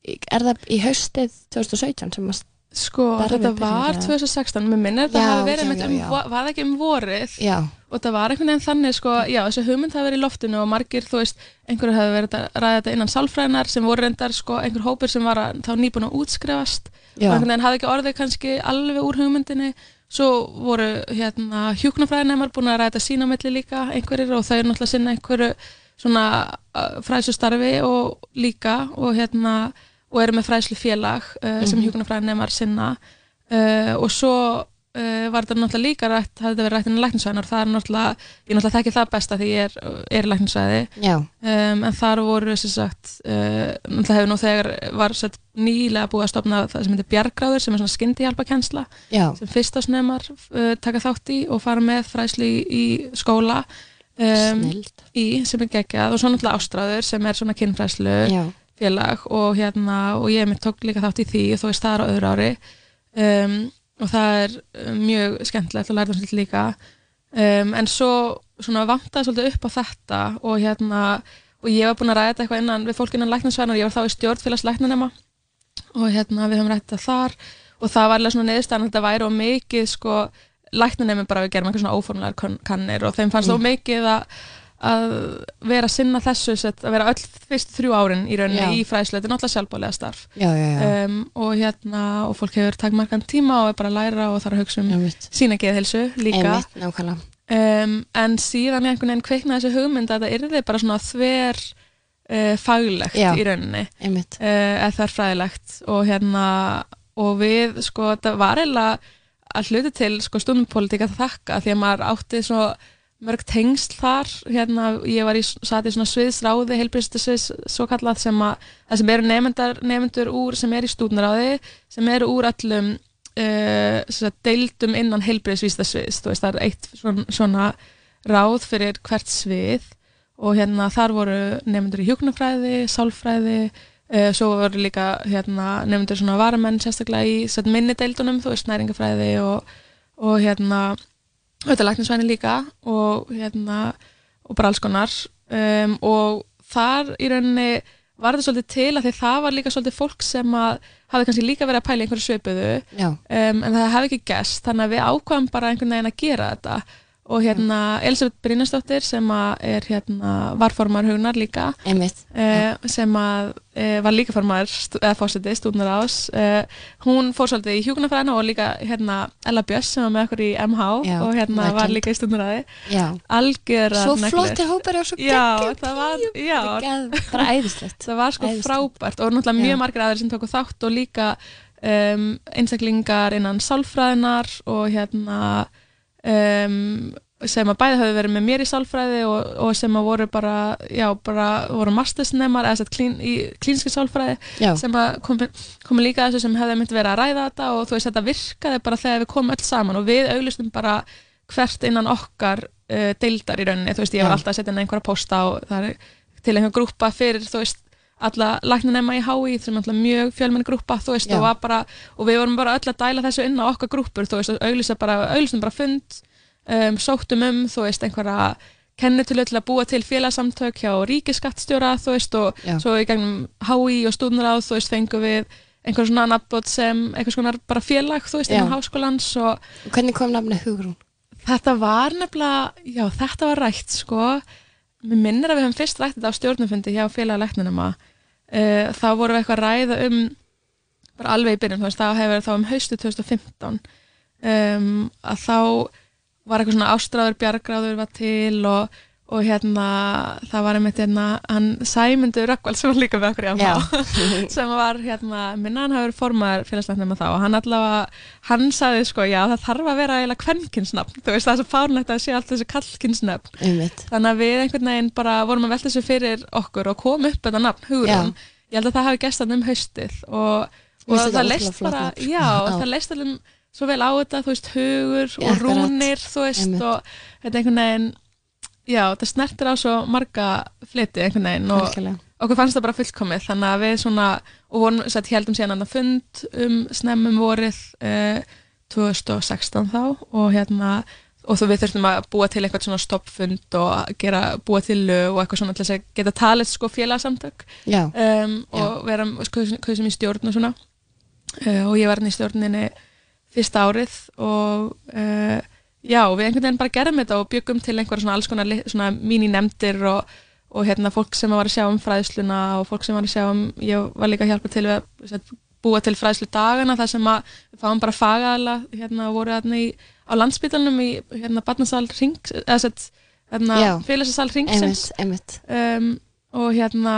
Er það í haustið 2017 sem að Sko, þetta var eða? 2016, mér minnir þetta hafi verið já, já, um, var ekki um vorið? Já, og það var einhvern veginn þannig sko, já, þessi hugmynd hafi verið í loftinu og margir, þú veist, einhverju hafi verið að ræða þetta innan sálfræðinar sem voru reyndar sko, einhver hópur sem var að, þá nýbúin að útskrifast. Já, og einhvern veginn hafði ekki orðið kannski alveg úr hugmyndinni. Svo voru hérna hjúknafræðinemar búin að ræða sína á milli líka einhverjir og þau eru náttúrulega sinna einhverju svona fræðslu starfi og líka og hérna og eru með fræðslu félag uh, sem Mhm. hjúknafræðinemar sinna. Uh, og svo uh, var þetta náttúrulega líka rætt, hafði þetta verið rætt innan læknisvæðin og það er náttúrulega, ég náttúrulega þekki það besta því ég er, er í læknisvæði. Já, um, en þar voru sem sagt uh, náttúrulega hefur nú þegar var sett nýlega búið að stopna það sem heitir bjargráður sem er svona skyndihjálpakensla já, sem fyrstasnemar uh, taka þátt í og fara með fræðslu í, í skóla um, í sem er geggjað. Og svo náttúrulega ástráður sem er svona kynfræðslu. Já, félag og hérna og ég mitt tók líka þátt í því og þó er staðar á öðru ári um, og það er um, mjög skemmtilegt og lærðanslega líka um, en svo svona vantaði svolítið upp á þetta og hérna og ég var búin að ræða þetta eitthvað innan við fólk innan læknansvæðan og ég var þá í stjórnfélags læknanema og hérna við höfum rætt það þar og það var alveg svona neðurstæðan að þetta væri og mikið sko læknanemi bara við gerum eitthvað svona óformlegar kann- kannir og þeim fannst Mm. mm. mikið að að vera að sinna þessu sett, að vera öll fyrst þrjú árin í rauninni Já. í fræðslu, þetta er náttúrulega sjálfbálega starf. Já, já, já, um, og hérna og fólk hefur takmarkan tíma og er bara að læra og þarf að hugsa um sína geðhilsu líka. Einmitt, um, en síðan ég einhvern veginn kveiknaði þessu hugmynd að þetta yrði bara svona þver uh, faglegt í rauninni. Uh, eða þar fræðilegt og hérna og við sko þetta var eiginlega að hluti til sko stundumpolitík að þakka því að maður átti svo mörg tengsl þar. Hérna ég var í satt í svona sviðsráði heilbriðstisviðs svo kallað sem að það sem eru nefndar, nefndur úr sem er í stúdnaráði sem eru úr öllum uh, sagt, deildum innan veist það er eitt svona, svona ráð fyrir hvert svið. Og hérna þar voru nefndur í hjúknarfræði, sálfræði uh, svo voru líka hérna nefndur svona varamenn sérstaklega í satt, minni deildunum, þú veist næringafræði og, og hérna auðvitað læknisvæni líka og hérna og bara alls konar. Um, og þar í rauninni var þetta svolítið til að því það var líka svolítið fólk sem að hafi kannski líka verið að pæla einhverju svipuðu. Já, um, en það hefði ekki gæst þannig að við ákvæðum bara einhvern veginn að gera þetta og hérna Elisabeth Brynjarsdóttir sem er hérna varformar hugnar líka uh, sem að uh, var líka formar eða fórseti stúdnar ás uh, hún fór svolítið í hjúkunarfræðina og líka hérna Ella Björns sem var með okkur í MH Já, og hérna var legend. líka í stúdnaræði Já, algjör svo flottir hópar og svo já, geggjum já, bara æðislegt. Það var sko Æðislegt. frábært og náttúrulega Já. mjög margir aðrir sem tóku þátt og líka um, einstaklingar innan sálfræðinar og hérna um, sem að bæði hafi verið með mér í sálfræði og, og sem að voru bara, já, bara voru mastersnemar eða klín, í klínski sálfræði Já, sem að komi, komi líka þessu sem hefði myndi verið að ræða þetta og þú veist þetta virkaði bara þegar við komum öll saman og við auglustum bara hvert innan okkar uh, deildar í rauninni, þú veist ég var alltaf að setja inn einhverja posta og það er til einhver grúpa fyrir þú veist alla læknanema í HÍ sem er alltaf mjög fjölmenni grúpa þú veist Já. og, var bara, og við vorum bara öll að dæla þessu inn á okkar grúpur þú veist og auglýsa bara, bara fund um, sóttum um þú veist einhverja kennitölu til að búa til félagsamtök hjá ríkiskattstjóra þú veist og Já. svo í gegnum HÍ og stúdnaráð þú veist fengum við einhver svona nafnbót sem einhvers konar bara félag þú veist innan háskólans og Og hvernig kom nafni Hugrún? þetta var nefnilega, já þetta var rætt sko, mér minnir að við höfum fyrst rætt þetta á stjórnufundi hjá félagalegnunum að uh, þá vorum við eitthvað að ræða um bara alveg í byrjun, þú veist, það hefur þá um haustu 2015 um, að þá var eitthvað svona ástráður bjargráður var til og, og hérna það var einmitt hérna hann Sæmundur Rökkvald sem var líka með okkur í MH [laughs] sem var hérna, minna hann hafi verið formaður félagsnafnum að þá og hann allavega, hann sagði sko já það þarf að vera eiginlega kvenkinsnafn þú veist það er svo fárnlegt að sé allt þessi kallkinsnafn þannig að við einhvern veginn bara vorum að velta þessu fyrir okkur og kom upp þetta nafn, Hugrún. Ég held að það hafi gæst hann um haustið og, og það leist bara já, Já. það leist alveg svo vel á þetta, þú veist, hugur og akkurat. rúnir, þú veist Einmitt. og þetta einhvern veginn já, það snertir á svo marga fliti einhvern veginn og Algjörlega. okkur fannst það bara fullkomið þannig að við svona og vorum, satt, heldum síðan annað fund um snemmum vorið eh, 2016 þá og hérna og þú við þurftum að búa til eitthvað svona stoppfund og gera, búa til lög og eitthvað svona til þess að geta talið sko félagsamtök um, og vera hvað sem í stjórn og svona uh, og ég var hann í stjórninni fyrsta árið og uh, já, við einhvern veginn bara gerðum þetta og byggum til einhverja svona alls konar míninemndir og, og hérna fólk sem var að sjá um fræðsluna og fólk sem var að sjá um, ég var líka að hjálpa til við að búa til fræðslu dagana þar sem að við fáum bara fagaðala hérna voru þarna í, á landsbytalunum í hérna barnasal ring eða sett, hérna félagsasal ringsins um, og hérna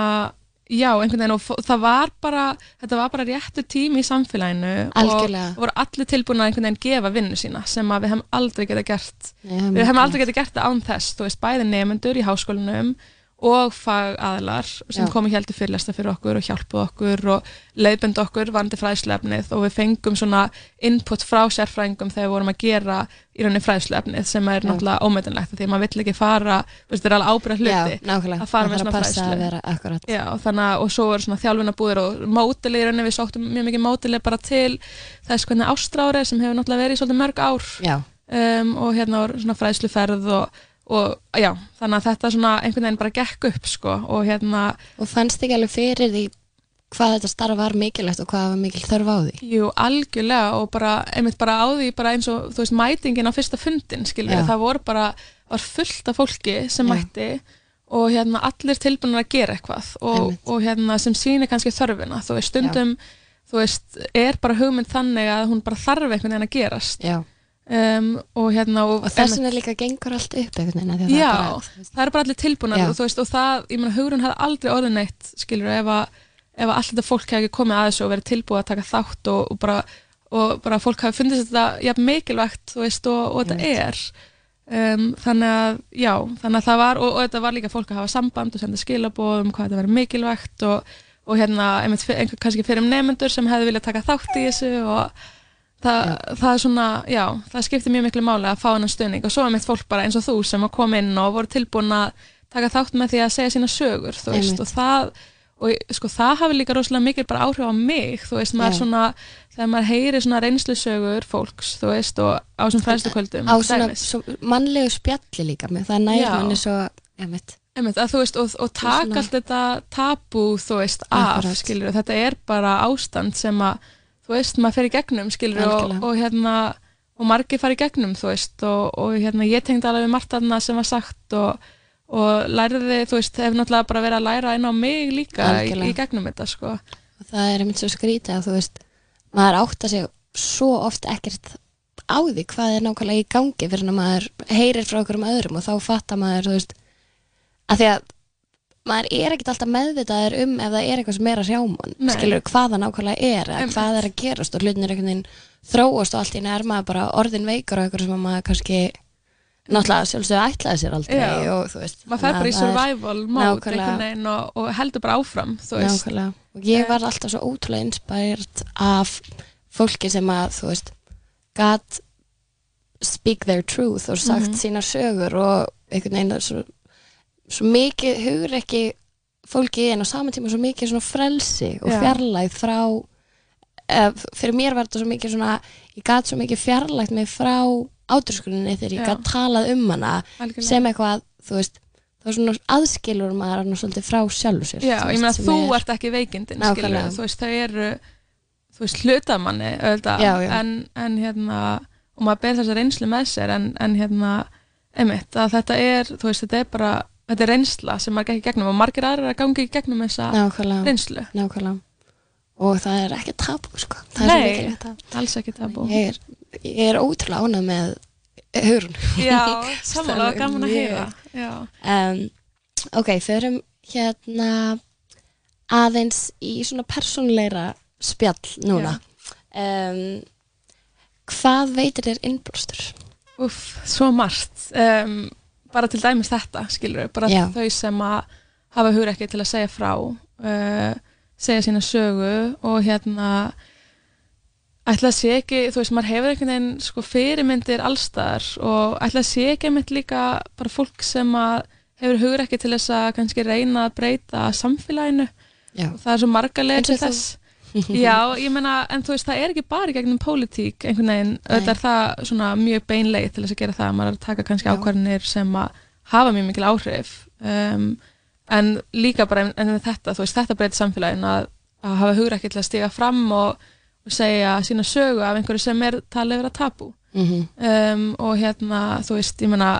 já, einhvern veginn og það var bara þetta var bara réttu tími í samfélaginu Algjörlega. og voru allir tilbúin að einhvern veginn gefa vinnu sína sem að við hefum aldrei getað gert Nei, við hefum aldrei getað gert það án þess þú veist, bæði nefendur í háskólanum og fagaðlar sem Já. komu heldur fyrirlesta fyrir okkur og hjálpuð okkur og leiðbend okkur varandi fræðslefnið og við fengum svona input frá sérfræðingum þegar við vorum að gera í rauninni fræðslefnið sem er Já. náttúrulega ómetanlegt því að maður vill ekki fara, þetta er alveg ábyrða Já, hluti nákvæmlega. að fara með svona akkurat. Já, þannig og svo voru svona þjálfunabúðir og mótili í rauninni, við sóttum mjög mikið mótili bara til þess hvernig ástrári sem hefur náttúrulega verið í svolítið mörg ár Já, um, og hérna voru svona fræðsluferð og, og já, þannig að þetta svona einhvern veginn bara gekk upp sko og hérna, og fannst ekki alveg fyrir því hvað þetta starf var mikilvægt og hvað var mikil þörf á því. jú, algjörlega og bara, einmitt bara á því bara eins og, þú veist, mætingin á fyrsta fundin, skilur Já. það voru bara, var fullt af fólki sem Já. mætti og hérna allir tilbúinir að gera eitthvað og, og hérna sem sýnir kannski þörfina, þú veist, stundum þú veist, er bara hugmynd þannig að hún bara þarf einhvern veginn að gerast Já, um, og hérna og, þess vegna líka gengur allt upp einhvern veginn. það er bara, það eru bara allir tilbúinar Já. og veist, og það, ég meina, Hugrún hefði aldrei orðið neitt, skilur, ef að að allt þetta fólk hefði komið að þessu og verið tilbúið að taka þátt og, og bara og bara fólk hafi fundið þetta jafn mikilvægt, þú veist, og, og þetta er um, þannig að já, þannig að það var, og, þetta var líka fólk að hafa samband og senda skilabóð um hvað þetta verið mikilvægt og, og hérna, einmitt, einhver kannski fyrir nefnendur sem hefði viljað taka þátt í þessu og það, það er svona, já, það skiptir mjög miklu máli að fá hennan stöðning og svo er mitt fólk bara eins og þú sem að koma inn og voru tilbúin að taka þátt með því að segja sína sögur, þú veist, Einmitt. og það og sko það hafi líka rosalega mikil bara áhrif á mig, þú veist, maður Já. svona þegar maður heyri svona reynslusögur fólks, þú veist, og á svona fræðslukvöldum á svona svo, mannlegu spjalli líka með það næri Já. manni svo, einmitt, Einmitt, að, veist, og, og taka allt þetta tabú, þú veist, af, skilur, þetta er bara ástand sem að, þú veist, maður fer í gegnum, skilur, og, og hérna, og margir fara í gegnum, þú veist, og, og hérna, ég tengdi alveg margt þarna sem var sagt og, og læriði, þú veist, hef náttúrulega bara verið að læra inn á mig líka í, í gegnum þetta, sko. og það er einmitt svo skrítið að þú veist, maður átta sig svo oft ekkert á því hvað er nákvæmlega í gangi fyrir að maður heyrir frá okkur um öðrum og þá fattar maður, þú veist að því að maður er ekkert alltaf meðvitaður um ef það er eitthvað sem er að sjá mann Nei. skilur hvað það nákvæmlega er eða Einmitt. hvað er að gerast og hlutin er einhvern veginn þróast og allt í maður bara orðin veikur og eitthvað sem að maður kannski náttúrulega sjálfsögðu ætlaði sér aldrei Já. og þú veist Maður fer bara í það survival mode einhvern veginn og, og heldur bara áfram. Nákvæmlega. Og ég var alltaf svo ótrúlega inspired af fólki sem að, þú veist, gat speak their truth og sagt Mhm. sína sögur og einhvern veginn svo, mikið hugur ekki fólki en á saman tíma svo mikið svona frelsi og Já. fjarlægð frá ef, fyrir mér var þetta svo mikið svona ég gat svo mikið fjarlægt mig frá áturskuninni þegar ég gæti talað um hana algjörlega. sem eitthvað, þú veist þá svona aðskilur maður hann svolítið frá sjálfu sér Já, þú ég veist, meina þú er- ert ekki veikindin skilur, þú veist, þau eru þú veist, hlutamanni auðvitað, Já, já. En, en hérna og maður ber þessa reynslu með sér en, en hérna, einmitt að þetta er, þú veist, þetta er bara þetta er reynsla sem maður gekk í gegnum og margir aðrir að gangi gegnum þessa nákvæmlega, reynslu. Nákvæmlega. Og það er ekki tabu sko. Það er Nei. mikilvægt að alls ekki tabú. Ég er, ég er ótrúlega ánað með hugurinn Já, [laughs] samanlega er gaman að heyra. um, ok, förum hérna aðeins í svona persónleira spjall núna. Um, hvað veitir þér innblástur? Úff, svo margt. Um, bara til dæmis þetta, skilur bara Já. þau sem að hafa hugur ekki til að segja frá uh, segja sína sögu og hérna ætla að sé ekki, þú veist, maður hefur einhvern veginn sko fyrirmyndir allstaðar og ætla að sé ekki einmitt líka bara fólk sem að hefur hugur ekki til þess að kannski reyna að breyta samfélaginu. Já, og það er svo marga leið til þess [laughs] Já, ég meina, en þú veist, það er ekki bara gegnum pólitík einhvern veginn, auðvitað er það svona mjög beinleið til þess að gera það, maður er að taka kannski ákvarðinir sem að hafa mjög mikil áhrif um, en líka bara en, en þetta, þú veist, þetta breytir samfélagin að, að hafa hugur ekki til að stiga fram og, og segja sína sögu af einhverju sem er talið vera tabu mm um, og hérna, þú veist, ég meina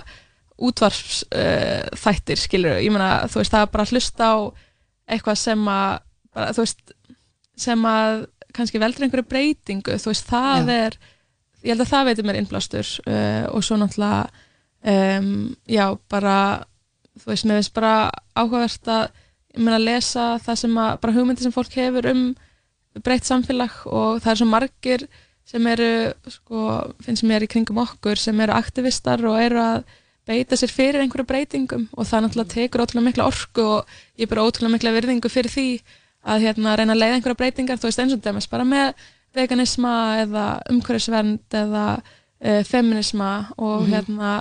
útvarps uh, skilur, ég meina, þú veist, það er bara að hlusta á eitthvað sem að bara, þú veist, sem að kannski veldur einhverju breytingu þú veist, það Já. er ég held að það veitir mér innblástur uh, og svo náttúrulega um, já, bara þú veist, mér veist bara áhugavert að ég meina að lesa það sem að bara hugmyndi sem fólk hefur um breytt samfélag og það er svo margir sem eru, sko, finnst mér í kringum okkur sem eru aktivistar og eru að beita sér fyrir einhverju breytingum og það náttúrulega tekur ótrúlega mikla orku og ég bara ótrúlega mikla virðingu fyrir því að hérna reyna að leiða einhverja breytingar þú veist eins og dæmis bara með veganisma eða umhverfisvernd eða uh, feminisma og hérna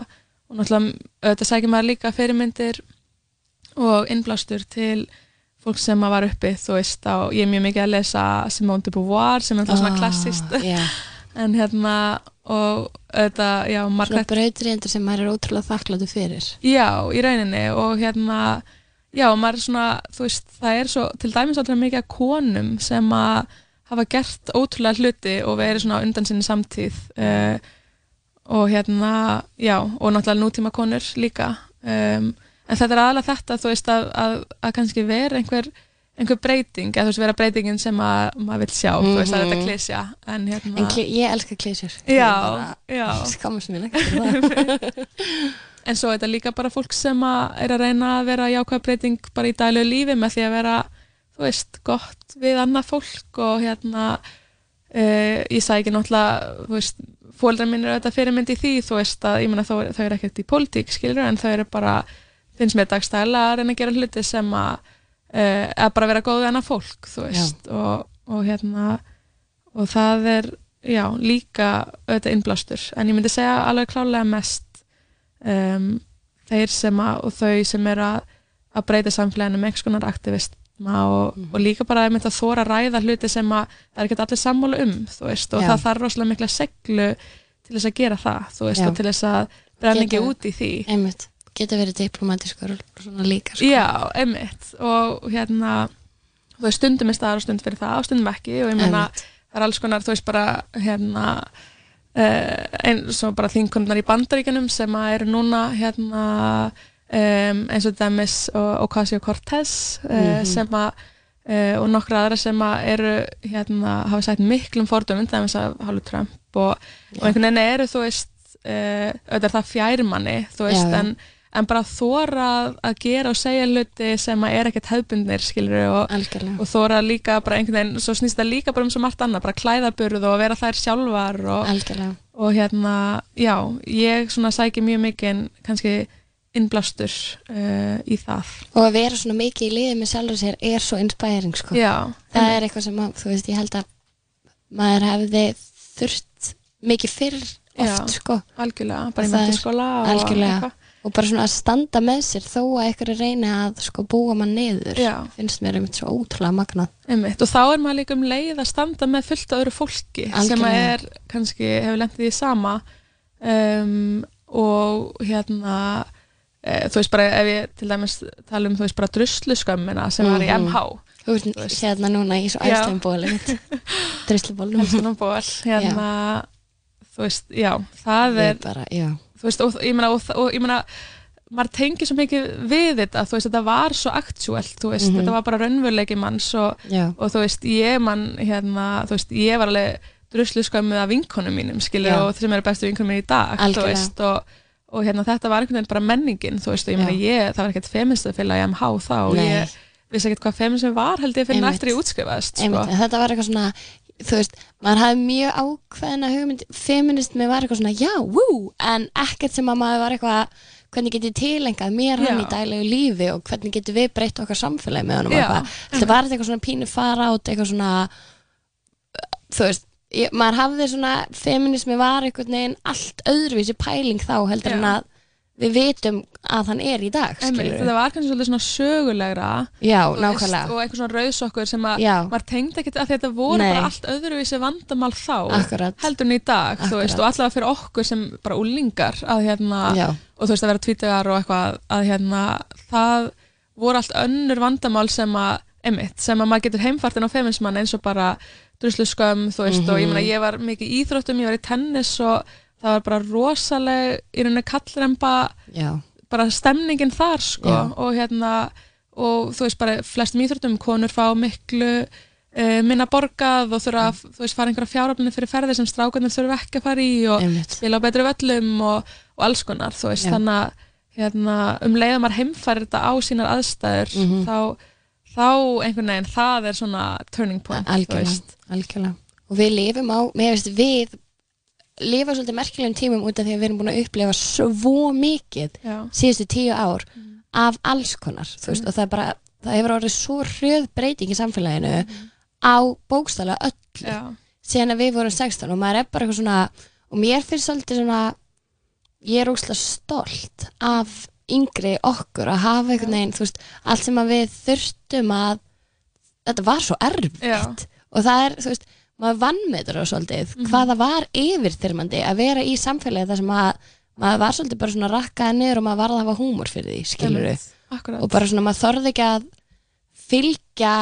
og náttúrulega auðvitað sækir maður líka fyrirmyndir og innblástur til fólk sem að var uppi þú veist á, ég er mjög mikið að lesa Simone de Beauvoir sem er náttúrulega svona klassist Ah, Já, [laughs] en hérna og auðvitað, já, svona Margaret brautriðendur sem maður er ótrúlega þakkláttu fyrir. Já, í rauninni og hérna já, maður er svona, þú veist, það er svo til dæmis ótrúlega mikið konum sem að hafa gert ótrúlega hluti og verið svona undan sinni samtíð uh, og hérna já, og náttúrulega nútíma konur líka um, en þetta er aðalega þetta, þú veist, að, að, að kannski vera einhver, einhver breyting eða þú veist, vera breytingin sem að maður vil sjá, þú veist, það er þetta klísja en hérna En ég elska klísjur Já, já. mér ekki fyrir það [laughs] [laughs] En svo er þetta líka bara fólk sem að er að reyna að vera jákvæð breyting bara í daglegu lífi með því að vera, þú veist, gott við annað fólk og hérna uh, ég sagði ekki náttúrulega, þú veist, fóldrar minn eru þetta fyrirmynd í því, þú veist að ég meina þau, þau eru ekkert í pólitík, skilur, en þau eru bara, finnst mér dagstæla að reyna að gera hluti sem að uh, að bara vera góð við annað fólk, þú veist, og, og hérna og það er, já, líka auðvitað innblástur, en ég myndi segja alveg klálega mest um, þeir sem að og þau sem er að, að breyta samfélaginu með einhvers konar aktivistma og, Mhm. og líka bara að, að þóra að ræða hluti sem að það er ekki allir sammála um veist, og Já. það þarf rosalega mikla seglu til þess að gera það veist, og til þess að Geta- út í því Einmitt, geta verið diplomatískur og svona líka sko. Já, einmitt og hérna þú veist, stundum er staðar og stund fyrir það og stundum ekki og ég meina, það er alls konar þú veist bara hérna uh, eins og bara þingkundnar í bandaríkjunum sem að eru núna hérna um, eins og dæmis Ocasio-Cortez uh, Mhm. sem að uh, og nokkra aðra sem að eru hérna, hafa sætt miklum fordömum dæmis af Hálfu Trump og, og einhvern veginn eru þú veist auðvitað það fjærmanni þú veist já. en en bara þóra að- gera og segja hluti sem að er ekkert hefbundnir og, og þóra líka bara einhvern veginn, svo snýst það líka bara um svo margt annað, bara klæðaburð og vera þær sjálfar og, og hérna, já, ég svona sæki mjög mikið kannski innblástur uh, í það Og að vera svona mikið í liði með sjálfur sér er svo inspiring sko. Já, Það er eitthvað sem að, þú veist, ég held að maður hefði þurft mikið fyrr oft Já. sko algjörlega, bara í og algjörlega. Og bara svona að standa með sér þó að einhverju reyni að sko búa niður Já. finnst mér einmitt svo ótrúlega magnað. Einmitt, og þá er maður líka um leið að standa með fullt öðru fólki sem að Algjörlega. er kannski hefur lendið í sama. Um, og hérna e, þú veist bara ef ég til dæmis tala um þú veist bara drusluskömmina sem var í. MH Þú ert hérna núna í svo Já. æstum bólum [laughs] hérna þú veist, já, það er bara, já, þú veist, og ég meina, og, og ég meina maður tengir svo mikið við þetta þú veist, þetta var svo aktúelt, þú veist Mhm. þetta var bara raunveruleiki manns og, og þú veist, ég mann hérna, þú veist, ég var alveg druslu skömmið af vinkonum mínum, skilja, og þeir sem eru bestu vinkonum mín í dag, þú Algjörlega. veist og, og hérna, þetta var einhvern veginn bara menningin þú veist, og ég meina, ég, það var ekkert feministafélag í MH þá, og ég vissi ekkert hvað feminism var, held ég fyrir Einmitt. eftir ég útskrifaðist, sko. þetta var eitthvað svona þú veist, maður hafði mjög ákveðna hugmynd, feminismi var eitthvað svona já, wú, en ekkert sem að maður var eitthvað, hvernig get ég tilengað mér hann Já. í daglegu lífi og hvernig getur við breytt okkar samfélagi með honum eitthvað, þetta var eitthvað svona pínu fara át, eitthvað svona þú veist, ég, maður hafði svona feminismi var einhvern veginn allt öðruvísi pæling þá heldur Já. en að við vitum að hann er í dag þetta var kannski svolítið svona sögulegra já, nákvæmlega og einhver svona rauðsokkur sem að maður tengdi ekkert að þetta voru Nei. bara allt öðruvísi vandamál þá Akkurat. heldur en í dag, veist, og allavega fyrir okkur sem bara úlingar að hérna, Já. og þú veist að vera tvítugar og eitthvað að hérna, það voru allt önnur vandamál sem að emitt, sem að maður getur heimfartin á feminismann eins og bara druslu skömm, þú veist, og ég Mhm. meina ég var mikið í íþróttum, ég var í tennis og það var bara rosaleg í rauninni kallremba bara stemningin þar sko. Já. og hérna og þú veist bara flestum íþróttum konur fá miklu uh, minna borgað og þurfa að þú veist fara einhverja fjáröfninu fyrir ferðir sem strákarnir þurfa ekki að fara í og einmitt. spila á betri völlum og, og alls konar þú veist. Já. þannig að hérna, um leiðum maður heimfærir þetta á sínar aðstæður Mhm. þá, þá einhvern veginn það er svona turning point algjörlega, algjörlega. Og við lifum á, mér veist við lifa svolítið merkilegum tímum út af því að við erum búin að upplefa svo mikið Já. síðustu tíu ár af alls konar veist, og það er bara, það hefur orðið svo hröð breyting í samfélaginu á bókstala öllu. Já. síðan að við vorum 16 og maður er bara eitthvað svona og mér finnst svolítið svona ég er óslega stolt af yngri okkur að hafa einhvern veginn, þú veist, allt sem að við þurftum að þetta var svo erfitt og það er, þú veist, maður vannmetur á svolítið. Hvað það var yfirþyrmandi að vera í samfélagi þar sem að maður var svolítið bara svona rakkaði niður og maður varð að hafa húmor fyrir því, skilur. Akkurat. og bara svona maður þorði ekki að fylgja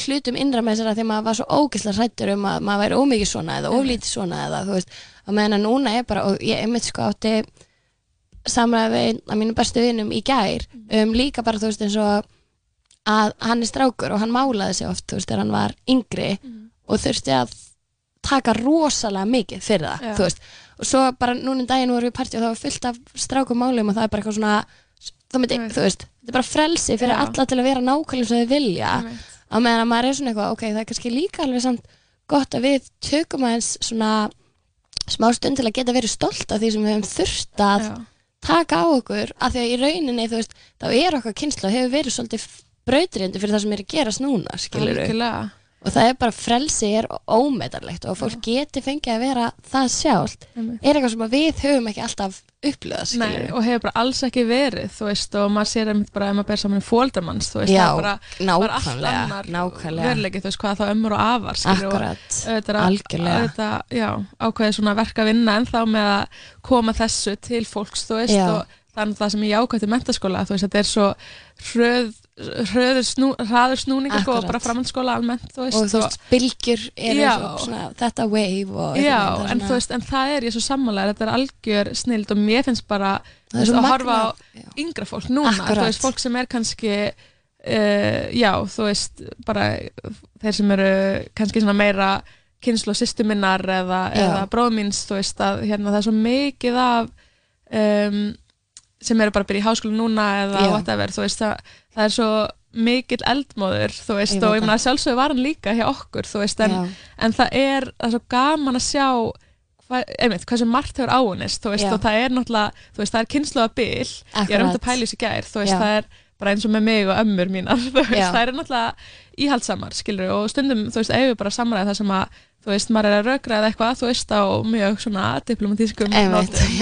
hlutum innra með sér að því að maður var svo ógeðslega hrættur um að maður væri ómikið svona eða oflítið svona eða þú veist, að meðan að núna er bara og ég einmitt sko átti samræði við af mínum bestu vinum í gær um líka bara þú veist eins og að hann er strákur og hann málaði sig oft þú veist þegar hann var yngri og þurfti að taka rosalega mikið fyrir það Já. þú veist og svo bara núna um daginn voru við í partí og það var fullt af strákum málum og það er bara eitthvað svona það myndi, þú veist, þetta er bara frelsi fyrir Já. alla til að vera nákvæmlega sem þau vilja á meðan að maður er svona eitthvað, ok, það er kannski líka alveg samt gott að við tökum aðeins svona smá stund til að geta verið stolt af því sem við hefum þurft að Já. taka á okkur, af því að í rauninni þú veist, þá er okkar kynsla hefur verið svolítið brautrindi fyrir það sem er að gerast núna skilur Algjörlega. og það er bara frelsi er ómetarlegt og fólk geti fengið að vera það Einmitt. er eitthvað sem við höfum ekki alltaf upplöða Nei, skilur og hefur bara alls ekki verið þú veist, og maður sér einmitt bara ef maður ber saman í fóldarmanns, þú veist, Já, það er bara, bara allt annar veruleiki, þú veist, hvað þá ömmur og afar skilur, Akkurat, og auðvitað að- algjörlega. auðvitað, já, ákveðið svona verk að vinna en þá með að koma þessu til fólks, þú veist, Já. og er það sem ég ákvæði mentaskóla, þú veist, þetta er svo hröð, snú, hraður snúningur sko, og bara framhaldsskóla almennt, þú veist, og þú veist, bylgjur eru Já. svo, svona, þetta wave og Já, er en svona- veist, en það er ég svo sammálaður, þetta er algjör snild og mér finnst bara er veist, að horfa á yngra fólk núna, Akkurat. þú veist, fólk sem er kannski uh, já, þú veist bara þeir sem eru kannski svona meira kynslu og sýstu minnar eða, eða bróð míns, þú veist að hérna, það er svo mikið af um, sem eru bara að byrja í háskóla núna eða whatever, þú veist það, það er svo mikill eldmóður, þú veist, Ég og ég meina að sjálfsögðu var hann líka hjá okkur, þú veist, en, en það er, það er svo gaman að sjá einmitt, hversu margt hefur áunnist þú veist, Já. og það er náttúrulega, þú veist, það er kynsluða bil, ég er um Akkurat. þetta pælis í gær þú veist, Já. það er bara eins og með mig og ömmur mínar, þú veist, það er náttúrulega íhaldsamar, skilur, og stundum, þú veist, eigum við bara samræða það sem að, þú veist, maður er að rökra eða eitthvað, þú veist, á mjög svona diplomatískum nótum.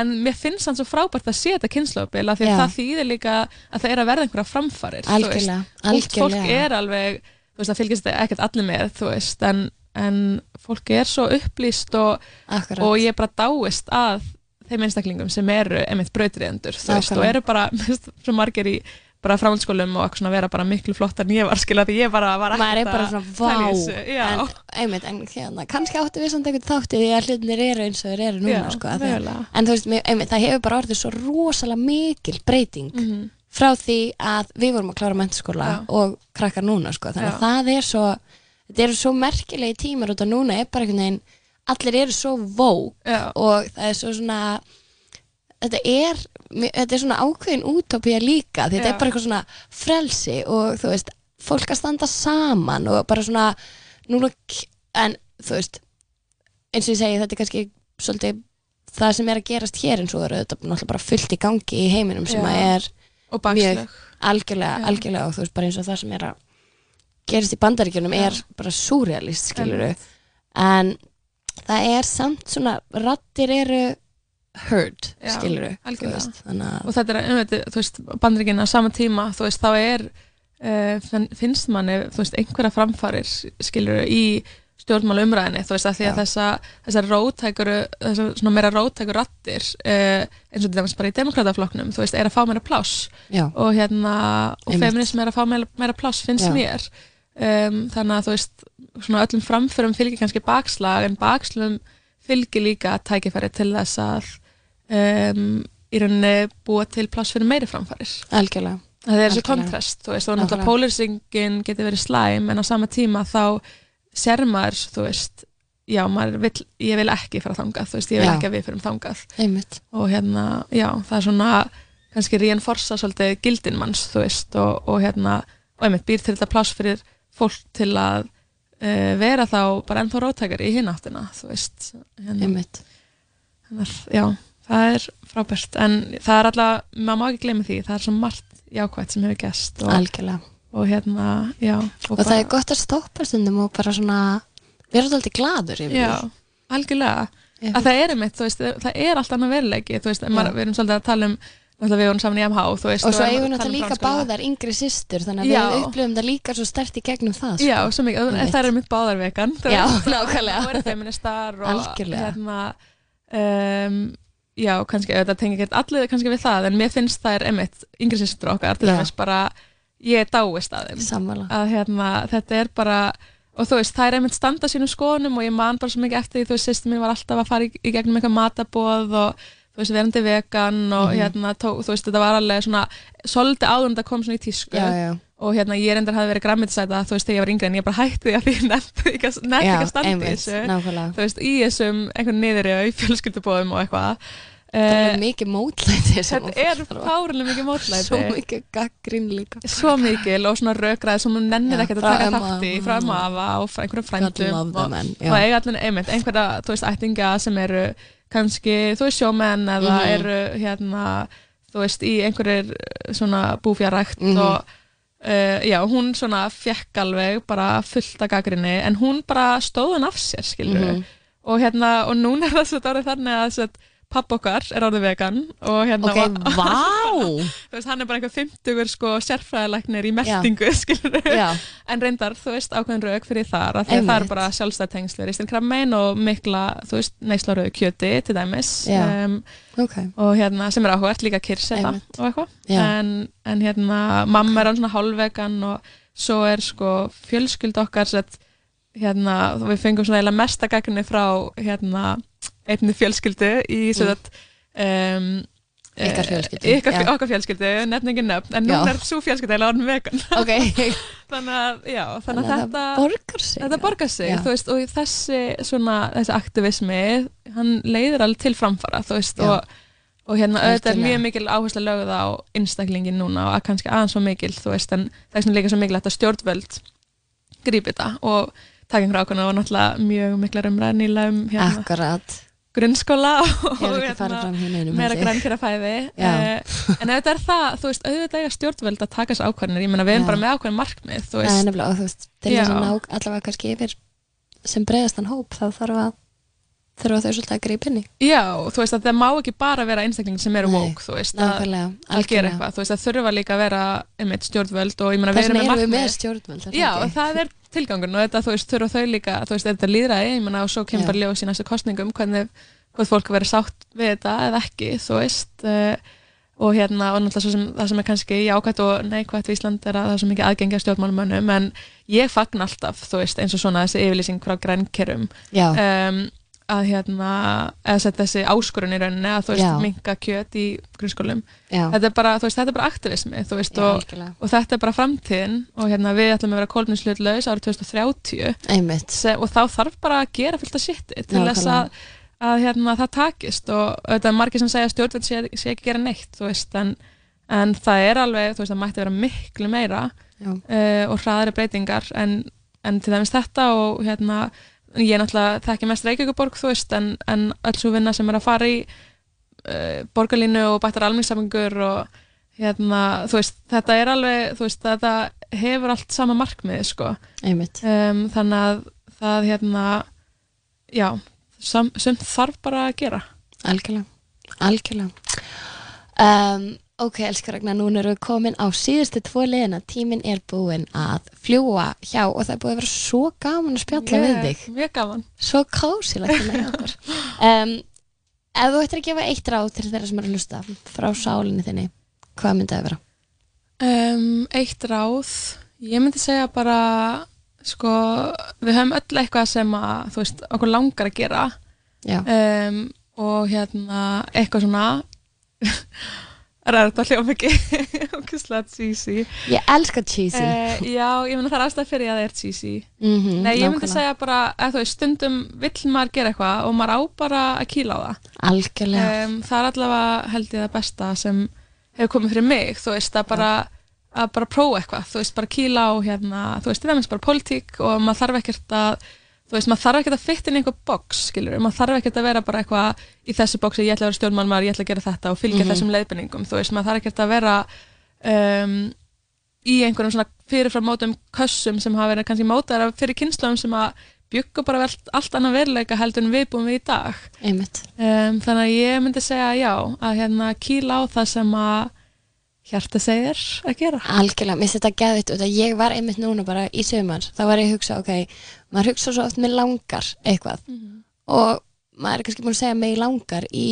En mér finnst hann svo frábært að sé þetta kynsluðabil af því að það þýðir líka að það er að verða einhverja framfarir þú veist. algjörlega, Ungt fólk algjörlega er alveg þú veist, það fylgist ekkert allir með þú veist, en en fólk er svo upplýst og, akkurat og ég bara dáist að þeim einstaklingum sem eru einmitt brautriðendur þú veist, og Nákvæmlega. eru bara [laughs] mér finnst svo margir í bara framhaldsskólum og eitthvað svona vera bara miklu flottar en ég var skilja því ég bara var maður er ekkert bara að svona vá já, en, einmitt, en hérna, kannski áttu við samt einhvern þátti því að hlutinir eru eins og þeir eru núna já, sko, að- mögulega. en þú veist, einmitt, það hefur bara orðið svo rosalega mikil breyting Mhm. frá því að við vorum að klára mentaskóla Já. og krakkar núna sko. þannig að Já. það er svo þetta eru svo merkilegi tímar út af núna er bara einhvern veginn, allir eru svo vók og það er svo svona þetta er, þetta er svona ákveðin útópía líka, því þetta Já. er bara eitthvað svona frelsi og þú veist fólk að standa saman og bara svona núna, k- en þú veist eins og ég segi, þetta er kannski svolítið það sem er að gerast hér eins og eru þetta náttúrulega bara fullt í gangi í heiminum sem Já. að er og bakslög algjörlega, algjörlega og þú veist bara eins og það sem er að gerist í bandaríkjunum er bara súrealist skiluru en það er samt svona rattir eru heard þannig að og þetta er, um, þetta, þú veist, bandaríkinn á sama tíma, þú veist, þá er uh, finnst manni, þú veist, einhverja framfarir, skilur í stjórnmála umræðinni, þú veist, að því að þessa þessar rótækuru, þessar svona meira rótækur rattir, uh, eins og dæmis bara í demokrataflokknum, þú veist, er að fá meira pláss. Og hérna, og Einmitt. feminism er að fá meira, meira pláss, finnst Já. mér. Um, þannig að þú veist svona öllum framförum fylgir kannski bakslag en bakslum fylgir líka tækifæri til þess að um, í rauninni búa til pláss fyrir meiri framfærir algjörlega. Það er Algjörlega. kontrast, þú veist, og náttúrulega polarisingin getur verið slæm en á sama tíma þá sér maður, þú veist já, vill, ég vil ekki fara þangað þú veist, ég vil Já. ekki að við fyrir þangað. Einmitt, og hérna, já, það er svona kannski reinforsa svolítið gildin manns, þú veist, og, og hérna og einmitt býr til þetta pláss fyrir fólk til að uh, vera þá bara ennþá rótækari í hináttina, þú veist hérna, einmitt. Hérna, já, það er frábært en það er alltaf, maður má ekki gleyma því það er svo margt jákvæmt sem hefur gæst og, og hérna, já og það er gott að stoppa stundum og bara svona vera alltaf gladur yfir já, algjörlega Já. að það er einmitt, þú veist, það er allt annað veruleiki, þú veist, maður, við erum svolítið að tala um við vorum saman í MH, þú veist og svo erum eigum við um náttúrulega líka báðar yngri systur þannig að Já. við upplifum það líka svo stert í gegnum það sko. Já, svo mikið, það er mitt báðar vegan þú Já, og- nákvæmlega. og og hérna um, já, kannski, þetta tengi ekki allir kannski við það, en mér finnst það er einmitt yngri sýstur okkar, til dæmis bara ég dáist að þeim. Að hérna, þetta er bara og þú veist, það er einmitt standa sínum skoðunum og ég man bara svo mikið eftir því, þú veist, sýstir mín var alltaf að fara í, í gegnum eitthvað matabóð og þú veist, verandi vegan og Mhm. hérna, tó, þú veist, þetta var alveg svona svolítið áður en þetta kom svona í tísku. Já, já, og hérna ég reyndar hafi verið græmitisæta þú veist þegar ég var yngri en ég bara hætti því að því nefndi [laughs] ekki að standa í þessu. nákvæmlega. Þú veist í þessum einhvern niður í fjölskyldubóðum og eitthvað. Það er mikið mótlæti þetta er fárilega mikið mótlæti. Svo mikið gaggrín líka. Svo mikil og svona rökraði sem hún nennir ekkert að taka þátt í frá ömmu afa og frá einhverjum frændum og, eiga allir einmitt einhverja, þú veist, ættinga sem eru kannski, þú veist, sjómenn eða Mhm. eru hérna þú veist, í einhverjir svona búfjarækt Mhm. og uh, já, hún svona fekk alveg bara fullt af gaggrinni en hún bara stóð hann af sér, skilur Mhm. og hérna, og núna er það svo orðið þannig að þess að papp okkar er orðið vegan og hérna ok, vá. [laughs] Þú veist, hann er bara einhver 50 sko sérfræðilegnir í meldingu [laughs] en reyndar, þú veist, ákveðin rauk fyrir þar að það er bara sjálfstæðtengsl við ristinkrabmein og mikla, þú veist, neysla rauðu kjöti til dæmis. Um, ok. og hérna, sem er áhugavert líka Einmitt. og eitthvað. En, en hérna, mamma er hann svona hálfvegan og svo er sko fjölskyld okkar sett, hérna, við fengum svona eiginlega mesta gagni frá hérna, einni fjölskyldu í svo Mm. að um, Ykkar eh, fjölskyldu, ykkar, okkar fjölskyldu, nefningin nöfn en núna Já. er svo fjölskyldu eiginlega orðin vegan. [laughs] Ok, [laughs] þannig að, já, þannig að þetta borgar sig þetta borgar sig, Já. þú veist, og þessi svona, þessi aktivismi hann leiðir alveg til framfara, þú veist og, og hérna auðvitað er mjög mikil áhersla lögð á einstaklingin núna og að kannski aðeins svo mikil, þú veist, en það er svona líka svo mikil að stjórnvöld grípi þetta og taka einhver ákvæmna og náttúrulega mjög mikla umræðin í um hérna, akkurat, grunnskóla og ég er ekki að fara fram hér neinum meira held ég. grænkera fæði. Já. en auðvitað er það, þú veist, auðvitað eiga stjórnvöld að taka þessu ákvarðanir, ég meina við erum bara með ákvarðan markmið, þú er veist, nefnilega, og þú veist, til þess að ná allavega kannski yfir sem breiðastan hóp, þá þarf að þurfa þau svolítið að grípa inn í. Já, þú veist að það má ekki bara vera einstakling sem eru woke, þú veist, að, að gera eitthvað, þú veist, það þurfa líka að vera einmitt stjórnvöld og ég meina við erum með markmið. er Já, það er, tilgangun og þetta, þú veist, þurfa þau líka þú veist, þetta líðræði, ég menna og svo kemur bara ljós í næstu kostningum hvernig hvort fólk verður sátt við þetta eða ekki, þú veist uh, og hérna, og náttúrulega sem, það sem er kannski jákvætt og neikvætt við Ísland er að það er svo mikið aðgengi að stjórnmálumönnum en ég fagn alltaf, þú veist, eins og svona þessi yfirlýsing frá grænkerum. Um, að hérna eða sett þessi áskorun í rauninni að þú veist, Já. minka kjöt í grunnskólum. Þetta er bara, þú veist, þetta er bara aktivismi þú veist, já, og, og þetta er bara framtíðin og hérna við ætlum að vera kólninsluðlaus árið 2030 Einmitt. se, og þá þarf bara að gera fullt af shiti til þess að, að hérna, það takist og þetta er margir sem segja stjórnveld sé, sé ekki gera neitt þú veist, en, en það er alveg þú veist, það mætti vera miklu meira uh, og hraðari breytingar en, en til dæmis þetta og hérna ég er náttúrulega þekki mest Reykjavíkuborg þú veist, en, en öll svo vinna sem er að fara í uh, borgarlínu og bættar almenningssamingur og hérna, þú veist, þetta er alveg þú veist, þetta hefur allt sama markmið sko. Um, þannig að það hérna já, sem þarf bara að gera. Algjörlega, algjörlega. Um, ok, elskar Ragnar, núna erum við komin á síðustu tvo liðina, tíminn er búinn að fljúa hjá og það er búið að vera svo gaman að spjalla við þig. mjög gaman Svo kósilegt með okkur. [laughs] Um, ef þú ættir að gefa eitt ráð til þeirra sem eru að hlusta frá sálinni þinni, hvað myndi það vera? um, eitt ráð ég myndi segja bara sko, við höfum öll eitthvað sem að, þú veist, okkur langar að gera Já, um, og hérna eitthvað svona ræður þetta hljóð mikið okkurslega [laughs] cheesy. Ég elska cheesy. uh, já, ég myndi það er ástæð fyrir að það er cheesy. Mm Nei, ég myndi segja bara að þú veist, stundum vill maður gera eitthvað og maður á bara að kýla á það. Algjörlega. um, það er allavega held ég það besta sem hefur komið fyrir mig þú veist, að bara að bara prófa eitthvað, þú veist, bara kýla á hérna, þú veist, það er bara politík og maður þarf ekkert að þú veist, maður þarf ekkert að fitta inn í einhver box, skilur maður þarf ekkert að vera bara eitthvað í þessu boxi ég ætla að vera stjórnmálmaður, ég ætla að gera þetta og fylgja þessum leiðbenningum, þú veist, maður þarf ekkert að vera um, í einhverjum svona fyrirfram mótum kössum sem hafa verið kannski mótaðar fyrir kynslum sem að byggu bara vel, allt annað veruleika heldur en við búum við í dag. Einmitt. um, þannig að ég myndi segja já að hérna kýla á það sem að hjarta segir að gera? Algjörlega, mér þetta út að ég var einmitt núna bara í sömur, þá var ég að hugsa, ok, maður hugsa svo oft með langar eitthvað. Og maður er kannski búin að segja mig langar í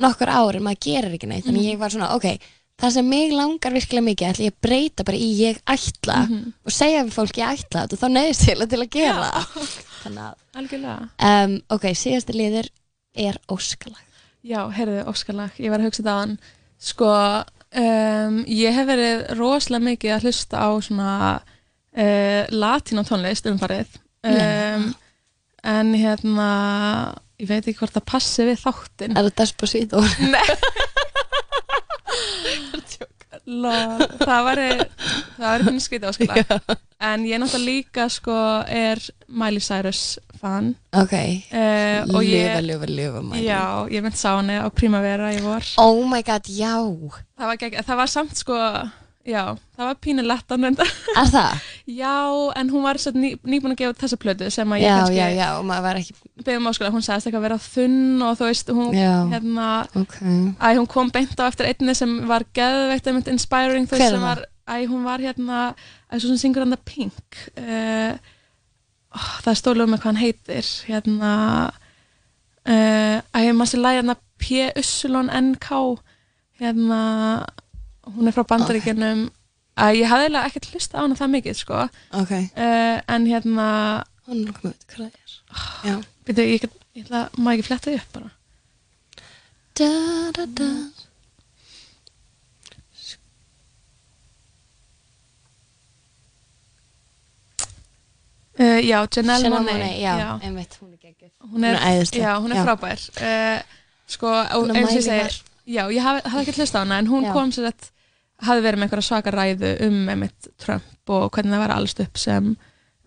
nokkur ári, maður gerir ekki neitt, þannig ég var svona, ok, það sem mig langar virkilega mikið, ætla ég að breyta bara í ég ætla og segja við fólk ég ætla þetta og þá neyðist til að til að gera. Það. [laughs] Þannig að, algjörlega. um, ok, síðasti liður er óskalag. já, heyrðu, óskalag, ég var að hugsa þetta sko, um, ég hef verið rosalega mikið að hlusta á svona uh, latína tónlist umfarið. Um, en hérna ég veit ekki hvort það passi við þáttin Er það Despacito? [laughs] [laughs] Lol, það var það var ekki skrítið áskala en ég náttúrulega líka sko er Miley Cyrus fan Ok, uh, ljufa, ljufa, ljufa, mæli. já, ég mynd sá henni á Primavera í vor Oh my god, já, það var, gegg, það var samt sko já, það var pínu lettan en er það? [laughs] já, en hún var ný, nýbúin að gefa þessa plötu sem að ég Já, kannski já, já, og maður var ekki, beðum áskala, hún sagðist eitthvað að vera þunn og þú veist, hún Já. hérna ok, Æ, hún kom beint á eftir einni sem var geðveikt einmitt inspiring, þú veist, sem var Æ, hún var hérna, æ, svo sem syngur hann það Pink uh, ó, það stólum með hvað hann heitir hérna uh, Æ, maður sé lægi hérna P-U-S-L-O-N-K hérna hún er frá bandaríkjunum Æ, ég hafði eiginlega ekkert hlusta á hana það mikið, sko ok, uh, en hérna hún er komið, hvað það er? Já. byrju, ég, ætla, má ekki fletta því upp bara Da, da, da. Uh, Já, Janelle Monáe já, já. einmitt, hún er geggjöð. hún er, já, hún er já. frábær uh, sko, Hún eins og ég segi já, ég hafði, hafði ekki hlust á hana en hún kom sér að hafði verið með einhverja svaka ræðu um einmitt Trump og hvernig það var allst upp sem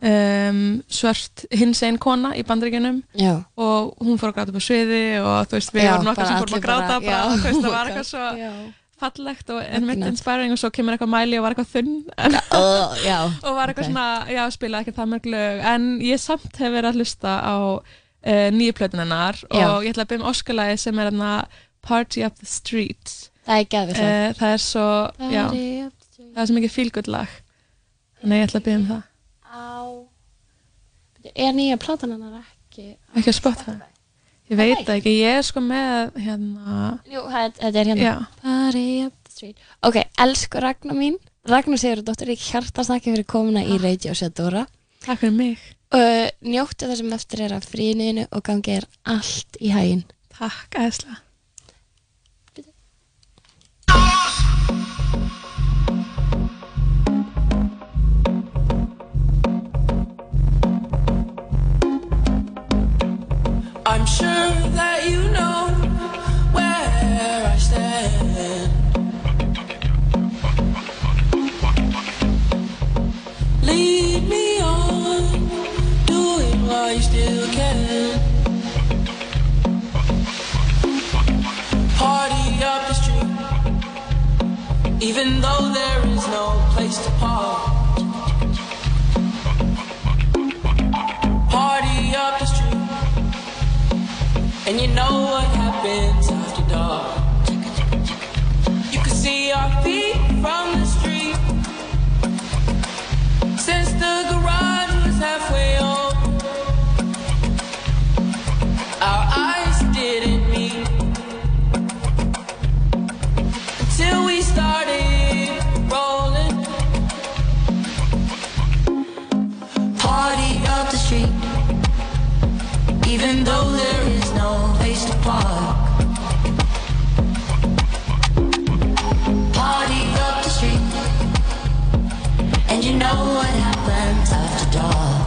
um, svört hins einn kona í bandaríkjunum Já, og hún fór að gráta upp á sviði og þú veist, við vorum nokkar bara sem fórum að gráta bara- bara, já. þú veist, það Oh var my eitthvað svo. Fallegt og einmitt inspiring og svo kemur eitthvað mæli og var eitthvað þunn en, oh, [laughs] já, og var eitthvað ok. svona, já, spilaði ekki það mörg lög en ég samt hef verið að hlusta á uh, nýju plötun hennar Já. og ég ætla að byrja um Óskalagi sem er hérna Party up the Street Það er geðvitt lag. uh, það er svo, já, Party up the street. það er svo mikið fílgull lag þannig ég ætla að byrja um það Á Er nýja platan hennar ekki? Ekki að spotta það. Ég veit það ekki, ég er sko með hérna, Jú, þetta er hérna. Party up the street. Ok, elsku Ragnar mín. Ragnar Sigurðardóttir, ég hjartast þakki fyrir komuna í Radio Shadora. takk fyrir mig. Uh, njóttu það sem eftir er af fríðinu og gangi er allt í hæginn. Takk, æðislega. You still can. Party up the street, even though there is no place to park. Party up the street. And you know what happens after dark. You can see our feet from the street. Since the garage was halfway Up the street even though there is no place to park. Party up the street, and you know what happens after dark.